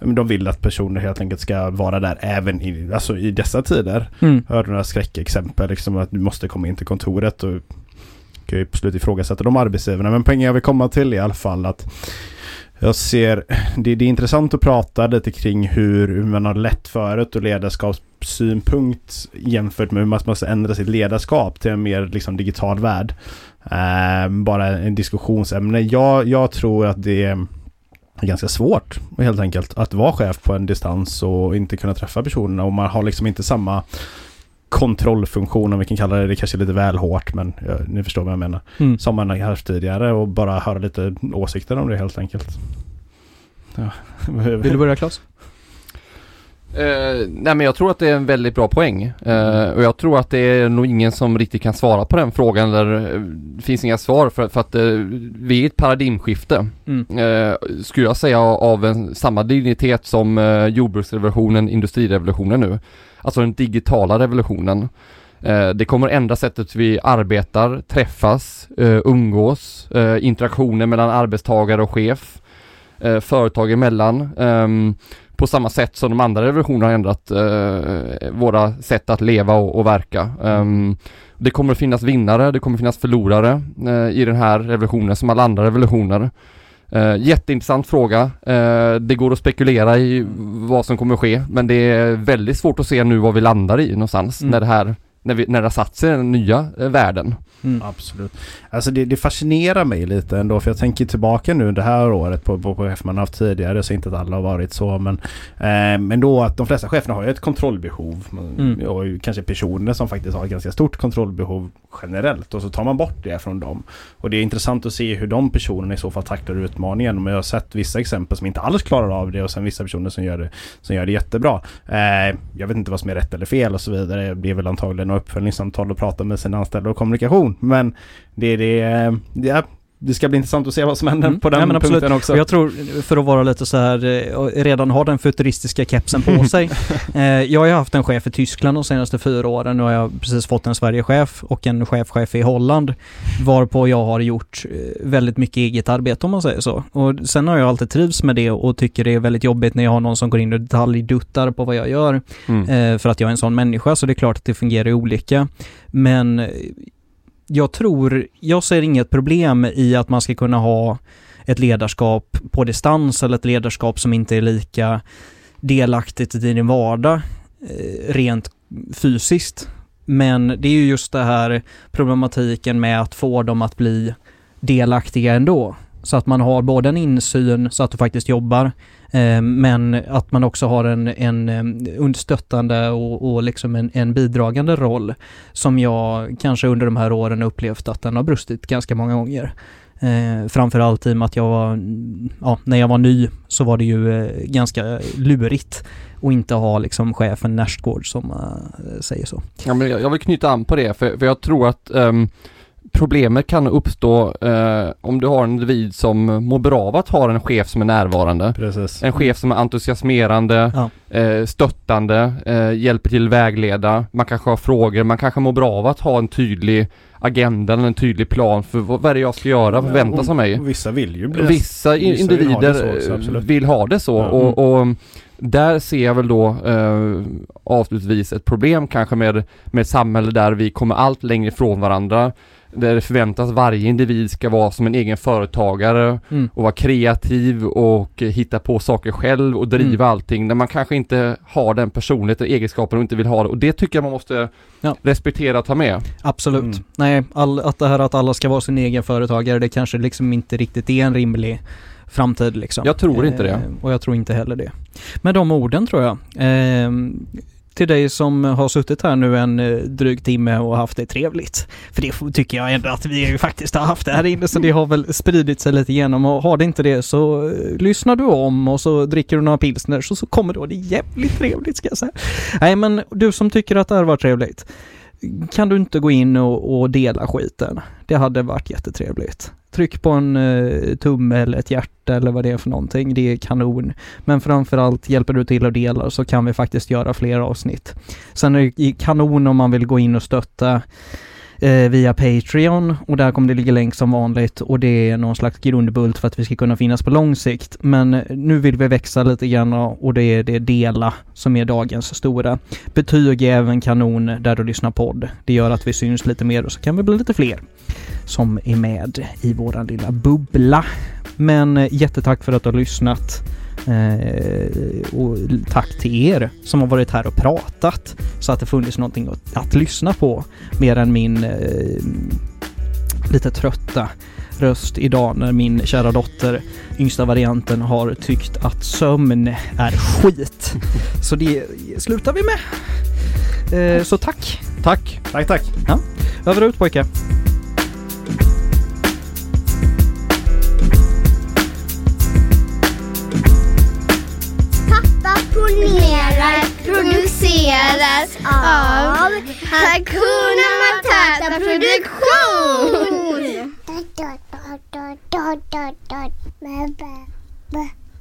de vill att personer helt enkelt ska vara där även i, alltså i dessa tider. Mm. Hörde några skräckexempel, liksom att du måste komma in till kontoret och kan ju absolut ifrågasätta de arbetsgivarna. Men poängen jag vill komma till i alla fall att jag ser, det, det är intressant att prata lite kring hur, hur man har lett förut och ledarskapssynpunkt jämfört med hur man måste ändra sitt ledarskap till en mer liksom, digital värld. Uh, bara en diskussionsämne. Jag, jag tror att det är ganska svårt helt enkelt att vara chef på en distans och inte kunna träffa personerna och man har liksom inte samma kontrollfunktion om vi kan kalla det, det kanske är lite väl hårt men ja, ni förstår vad jag menar. Mm. Som man har haft tidigare och bara höra lite åsikter om det helt enkelt. Ja. Vill du börja Claes? Uh, nej men jag tror att det är en väldigt bra poäng. Uh, och jag tror att det är nog ingen som riktigt kan svara på den frågan eller uh, det finns inga svar för, för att vi är ett paradigmskifte. Mm. skulle jag säga av en, samma dignitet som jordbruksrevolutionen, industrirevolutionen nu. Alltså den digitala revolutionen. Det kommer ändra sättet vi arbetar, träffas, umgås, interaktioner mellan arbetstagare och chef, företag emellan. Um, på samma sätt som de andra revolutionerna har ändrat eh, våra sätt att leva och, och verka. Um, det kommer att finnas vinnare, det kommer att finnas förlorare eh, i den här revolutionen som alla andra revolutioner. Uh, jätteintressant fråga. Uh, det går att spekulera i vad som kommer att ske men det är väldigt svårt att se nu vad vi landar i någonstans mm. när det här när, vi, när det har satt sig den nya eh, världen. Mm. Absolut. Alltså det, det, fascinerar mig lite ändå för jag tänker tillbaka nu det här året på, på, på chefer man haft tidigare så inte att alla har varit så men eh, Men då att de flesta cheferna har ju ett kontrollbehov mm. och kanske personer som faktiskt har ett ganska stort kontrollbehov generellt och så tar man bort det från dem. Och det är intressant att se hur de personerna i så fall tacklar utmaningen. Men jag har sett vissa exempel som inte alls klarar av det och sen vissa personer som gör det, som gör det jättebra. Eh, jag vet inte vad som är rätt eller fel och så vidare. Det är väl antagligen några uppföljningssamtal och prata med sina anställda och kommunikation. Men det är det, eh, det, det ska bli intressant att se vad som händer Mm. på den Ja, punkten också. Jag tror, för att vara lite så här, eh, redan ha den futuristiska kepsen på sig. Eh, jag har ju haft en chef i Tyskland de senaste fyra åren och jag har precis fått en Sverigechef och en chefchef i Holland. Varpå jag har gjort eh, väldigt mycket eget arbete om man säger så. Och sen har jag alltid trivs med det och tycker det är väldigt jobbigt när jag har någon som går in och detaljduttar på vad jag gör. Mm. För att jag är en sån människa så det är klart att det fungerar olika. Men jag tror, jag ser inget problem i att man ska kunna ha ett ledarskap på distans eller ett ledarskap som inte är lika delaktigt i din vardag eh, rent fysiskt. Men det är ju just det här problematiken med att få dem att bli delaktiga ändå. Så att man har både en insyn så att du faktiskt jobbar Eh, Men att man också har en, en eh, understöttande och, och liksom en, en bidragande roll som jag kanske under de här åren upplevt att den har brustit ganska många gånger. Eh, framförallt i och med att jag var, ja, när jag var ny så var det ju eh, ganska lurigt att inte ha liksom chefen Närstgård som eh, säger så. Ja, men jag jag vill knyta an på det för, för jag tror att ehm, problemet kan uppstå eh, om du har en individ som mår bra av att ha en chef som är närvarande. Precis. En chef som är entusiasmerande, Ja. eh, stöttande, eh, hjälper till vägleda. Man kanske har frågor, man kanske mår bra av att ha en tydlig agenda eller en tydlig plan för vad, vad är det jag ska göra, vad förväntas av mig. Vissa vill ju bli Vissa vissa vill ha det individer så, absolut. vill ha det så Ja. och, och där ser jag väl då eh, avslutningsvis ett problem kanske med, med ett samhälle där vi kommer allt längre ifrån varandra. Där det förväntas varje individ ska vara som en egen företagare Mm. och vara kreativ och eh, hitta på saker själv och driva Mm. allting. När man kanske inte har den personligheten, egenskapen och inte vill ha det. Och det tycker jag man måste Ja. respektera och ta med. Absolut. Mm. Nej, all, att det här att alla ska vara sin egen företagare, det kanske liksom inte riktigt är en rimlig framtid liksom. Jag tror inte det. Eh, Och jag tror inte heller det. Med de orden tror jag. Eh, till dig som har suttit här nu en eh, dryg timme och haft det trevligt. För det tycker jag ändå att vi ju faktiskt har haft det här inne så det har väl spridit sig lite igenom och har det inte det så eh, lyssnar du om och så dricker du några pilsner så, så kommer då det jävligt trevligt ska jag säga. Nej men du som tycker att det här var trevligt kan du inte gå in och, och dela skiten? Det hade varit jättetrevligt. Tryck på en eh, tumme eller ett hjärta eller vad det är för någonting. Det är kanon. Men framförallt hjälper du till och delar så kan vi faktiskt göra fler avsnitt. Sen är det kanon om man vill gå in och stötta Eh, via Patreon och där kommer det ligga länk som vanligt och det är någon slags grundbult för att vi ska kunna finnas på lång sikt. Men nu vill vi växa lite grann och det är det dela som är dagens stora. Betyg är även kanon där du lyssnar podd. Det gör att vi syns lite mer och så kan vi bli lite fler som är med i våran lilla bubbla. Men eh, jättetack för att du har lyssnat. Eh, och tack till er som har varit här och pratat så att det funnits någonting att, att lyssna på mer än min eh, lite trötta röst idag när min kära dotter, yngsta varianten, har tyckt att sömn är skit. Så det slutar vi med. Eh, så tack! Tack! Tack, tack. Över och ut pojkar! Exponerar produceras av Hakuna Matata Produktion.